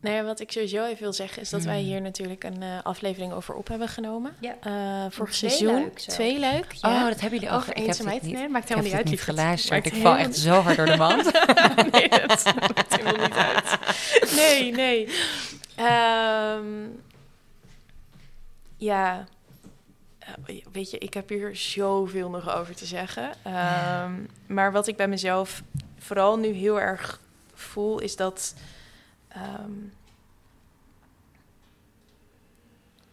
Nou ja, wat ik sowieso even wil zeggen is dat wij Hmm. hier natuurlijk een eh, aflevering over op hebben genomen. Ja. Eh vorig Een seizoen. Twee leuk. Oh, dat hebben jullie ook. over Ik heb eenzaamheid. niet, Nee, maakt ik heb helemaal niet uit. niet lieverd. geluisterd. Maakt Ik val echt zo hard door de mand. nee, dat maakt helemaal niet uit. Nee, nee. Ehm, ja, Eh, weet je, ik heb hier zoveel nog over te zeggen. Ehm, maar wat ik bij mezelf vooral nu heel erg voel, is dat... ehm,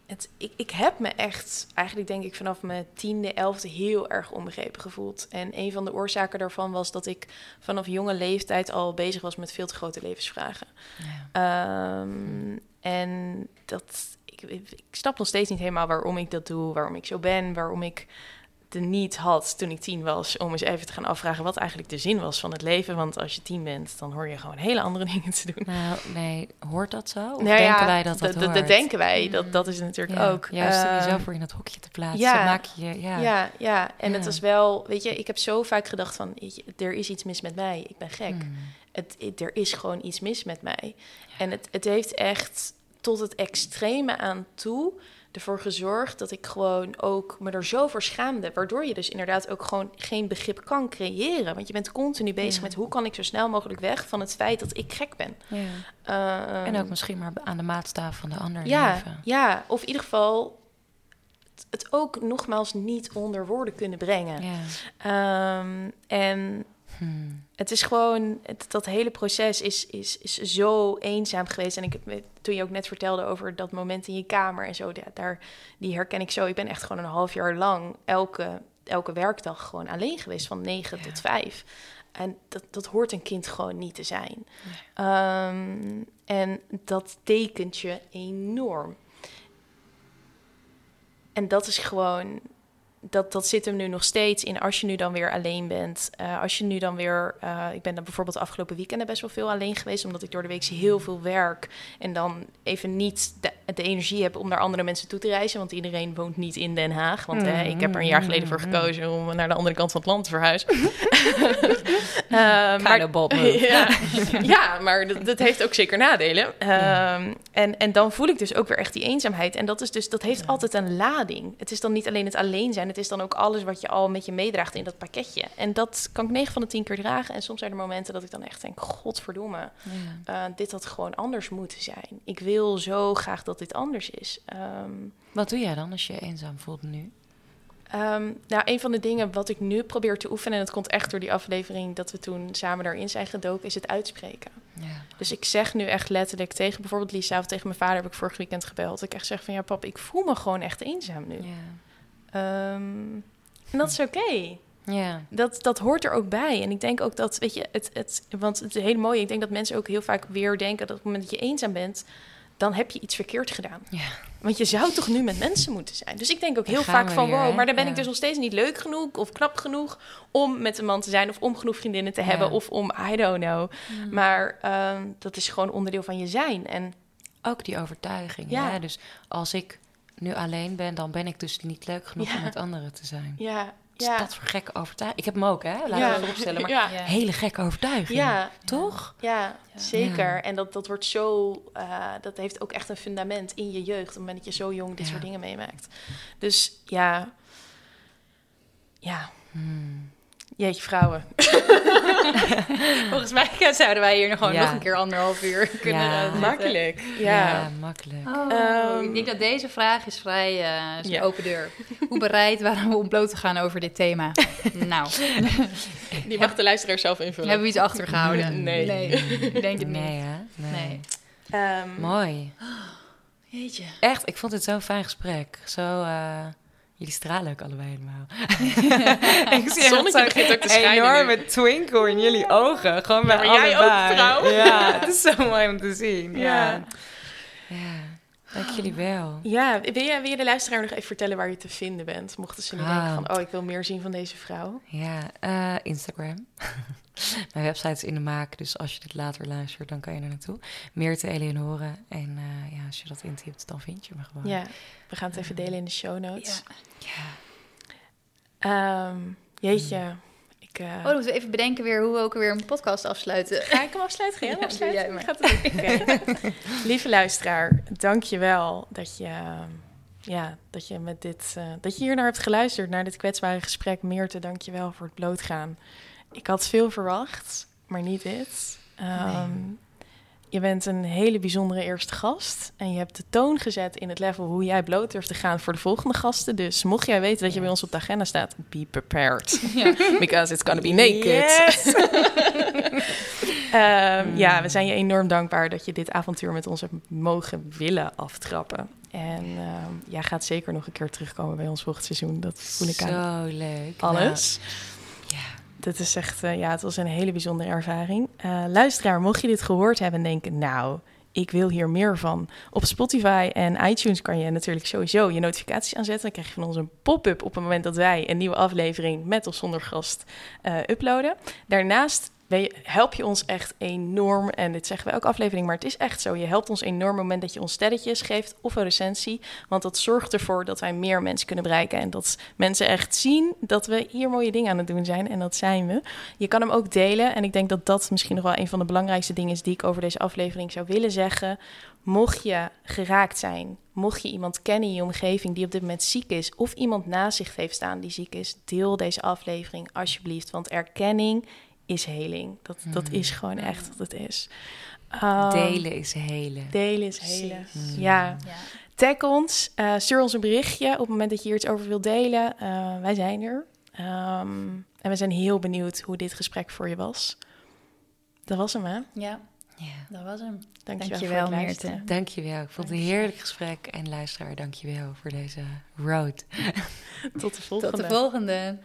het, ik, ik heb me echt, eigenlijk denk ik vanaf mijn tiende, elfde heel erg onbegrepen gevoeld. En een van de oorzaken daarvan was dat ik vanaf jonge leeftijd al bezig was met veel te grote levensvragen. Ja. Ehm, en dat, ik, ik, ik snap nog steeds niet helemaal waarom ik dat doe, waarom ik zo ben, waarom ik de niet had toen ik tien was, om eens even te gaan afvragen wat eigenlijk de zin was van het leven. Want als je tien bent, dan hoor je gewoon hele andere dingen te doen. Nou, nee, hoort dat zo? Of Nou denken ja, wij dat dat dat, hoort? dat denken wij, dat, Mm. dat is het natuurlijk Ja, ook. Juist om Ehm, jezelf voor in dat hokje te plaatsen. ja. maak je. Ja. Ja, ja. en het was wel, weet je, ik heb zo vaak gedacht van, weet je, er is iets mis met mij, ik ben gek. Hmm. Het, het- er is gewoon iets mis met mij. En het, het heeft echt tot het extreme aan toe ervoor gezorgd dat ik gewoon ook me er zo voor schaamde. Waardoor je dus inderdaad ook gewoon geen begrip kan creëren. Want je bent continu bezig Ja. met hoe kan ik zo snel mogelijk weg van het feit dat ik gek ben. Ja. Ehm, En ook misschien maar aan de maatstaaf van de ander ja, leven. ja, of in ieder geval het- het ook nogmaals niet onder woorden kunnen brengen. Ja. Ehm, en Hmm. het is gewoon, het- dat hele proces is, is, is zo eenzaam geweest. En ik, heb- toen je ook net vertelde over dat moment in je kamer en zo, daar, die herken ik zo. Ik ben echt gewoon een half jaar lang elke, elke werkdag gewoon alleen geweest, van negen Ja. tot vijf. En dat, dat hoort een kind gewoon niet te zijn. Ehm, en dat tekent je enorm. En dat is gewoon, dat, dat zit hem nu nog steeds in als je nu dan weer alleen bent. Eh, als je nu dan weer, eh, ik ben dan bijvoorbeeld afgelopen weekenden best wel veel alleen geweest, omdat ik door de week heel veel werk en dan even niet de energie heb om naar andere mensen toe te reizen, want iedereen woont niet in Den Haag. Want ik heb er een jaar geleden voor gekozen om naar de andere kant van het land te verhuizen. Eh, maar, ja, ja, maar dat, dat heeft ook zeker nadelen. Ehm, en, en dan voel ik dus ook weer echt die eenzaamheid. En dat, is dus, dat heeft Ja. altijd een lading. Het is dan niet alleen het alleen zijn, het is dan ook alles wat je al met je meedraagt in dat pakketje. En dat kan ik 9 van de 10 keer dragen. En soms zijn er momenten dat ik dan echt denk: Godverdomme, eh, dit had gewoon anders moeten zijn. Ik wil zo graag dat dit anders is. Ehm, Wat doe jij dan als je je eenzaam voelt nu? Ehm, nou, een van de dingen wat ik nu probeer te oefenen, en dat komt echt door die aflevering dat we toen samen daarin zijn gedoken, is het uitspreken. Ja. Dus ik zeg nu echt letterlijk tegen bijvoorbeeld Lisa of tegen mijn vader heb ik vorig weekend gebeld. Ik echt zeg van ja, pap, ik voel me gewoon echt eenzaam nu. Ja. Ehm, en dat is oké. Ja. Dat, dat hoort er ook bij. En ik denk ook dat, weet je, het, het, want het is heel mooi. Ik denk dat mensen ook heel vaak weer denken dat op het moment dat je eenzaam bent, dan heb je iets verkeerd gedaan. Ja. Want je zou toch nu met mensen moeten zijn. Dus ik denk ook heel vaak van, weer, wow, maar dan ben Ja. ik dus nog steeds niet leuk genoeg of knap genoeg om met een man te zijn of om genoeg vriendinnen te hebben of om, I don't know. Mm. Maar ehm, dat is gewoon onderdeel van je zijn. En Ook die overtuiging. Ja. Dus als ik nu alleen ben, dan ben ik dus niet leuk genoeg om met anderen te zijn. ja, is ja. dat voor gekke overtuiging? Ik heb hem ook, hè? Laat ja. het opstellen. Maar ja. Hele gekke overtuiging. Ja, Toch? ja, zeker. En dat, dat wordt zo, eh, dat heeft ook echt een fundament in je jeugd, op het moment dat je zo jong dit soort dingen meemaakt. Dus ja, ja, Hmm. Jeetje vrouwen. Volgens mij zouden wij hier nog gewoon Ja. nog een keer anderhalf uur kunnen Ja. zitten. Makkelijk, Ja, ja. makkelijk. Oh, Ehm, ik denk dat deze vraag is vrij eh, is een Ja. open deur. Hoe bereid waren we om bloot te gaan over dit thema? nou, Die mag de luisteraar zelf invullen. hebben we iets achtergehouden? Nee. nee ik denk het niet. Nee, hè? Nee. Nee. Ehm, Mooi. Jeetje. Echt, ik vond het zo'n fijn gesprek. Zo, eh, jullie stralen ook allebei helemaal. ik zie zonnetje begint ook te schijnen enorme twinkle in jullie ogen. Gewoon bij maar jij ook, allebei. vrouw. Ja, het is zo mooi om te zien. Ja. Ja, ja. Dank jullie wel. Ja, wil je, wil je de luisteraar nog even vertellen waar je te vinden bent? Mochten ze nu Ah. denken van, oh, ik wil meer zien van deze vrouw. Ja, eh, Instagram. Mijn website is in de maak, dus als je dit later luistert, dan kan je er naartoe. Meerte Eleonore. En eh, ja, als je dat intypt, dan vind je me gewoon. Ja, we gaan het even delen in de show notes. Ja. Ehm, jeetje. Ik, eh, Oh, dan moeten we even bedenken weer hoe we ook weer een podcast afsluiten. Ga ik hem afsluiten? Ga jij hem Ja, doe jij afsluiten? maar. Ik ga het. Oké. Lieve luisteraar, dank je wel dat je, ja, dat je, met dit, eh, dat je hier naar hebt geluisterd, naar dit kwetsbare gesprek. Meerte, dank je wel voor het blootgaan. Ik had veel verwacht, maar niet dit. Ehm, Je bent een hele bijzondere eerste gast. En je hebt de toon gezet in het level hoe jij bloot durft te gaan voor de volgende gasten. Dus mocht jij weten dat je bij ons op de agenda staat, be prepared. Because it's gonna be naked. Yes. Ehm, Ja, we zijn je enorm dankbaar dat je dit avontuur met ons hebt mogen willen aftrappen. En ehm, jij gaat zeker nog een keer terugkomen bij ons volgend seizoen. Dat voel ik aan Zo leuk. alles. Nou. Dat is echt, eh, ja, het was een hele bijzondere ervaring. Eh, luisteraar, mocht je dit gehoord hebben en denken, nou, ik wil hier meer van. Op Spotify en iTunes kan je natuurlijk sowieso je notificaties aanzetten. Dan krijg je van ons een pop-up op het moment dat wij een nieuwe aflevering met of zonder gast eh, uploaden. Daarnaast help je ons echt enorm. En dit zeggen we elke aflevering, maar het is echt zo. Je helpt ons enorm op het moment dat je ons sterretjes geeft of een recensie. Want dat zorgt ervoor dat wij meer mensen kunnen bereiken. En dat mensen echt zien dat we hier mooie dingen aan het doen zijn. En dat zijn we. Je kan hem ook delen. En ik denk dat dat misschien nog wel een van de belangrijkste dingen is die ik over deze aflevering zou willen zeggen. Mocht je geraakt zijn, mocht je iemand kennen in je omgeving die op dit moment ziek is, of iemand naast zich heeft staan die ziek is, deel deze aflevering alsjeblieft. Want erkenning is heling. Dat, dat is gewoon echt wat het is. Ehm, Delen is helen. Delen is helen. Precies. Ja. Ja. Tag ons, eh, stuur ons een berichtje op het moment dat je hier iets over wilt delen. Eh, wij zijn er. Ehm, en we zijn heel benieuwd hoe dit gesprek voor je was. Dat was hem, hè? ja, Ja. dat was hem. Dankjewel, Dankjewel. Meerte. Dankjewel. Ik vond het een heerlijk gesprek. En luisteraar, dankjewel voor deze road. Tot de volgende. Tot de volgende.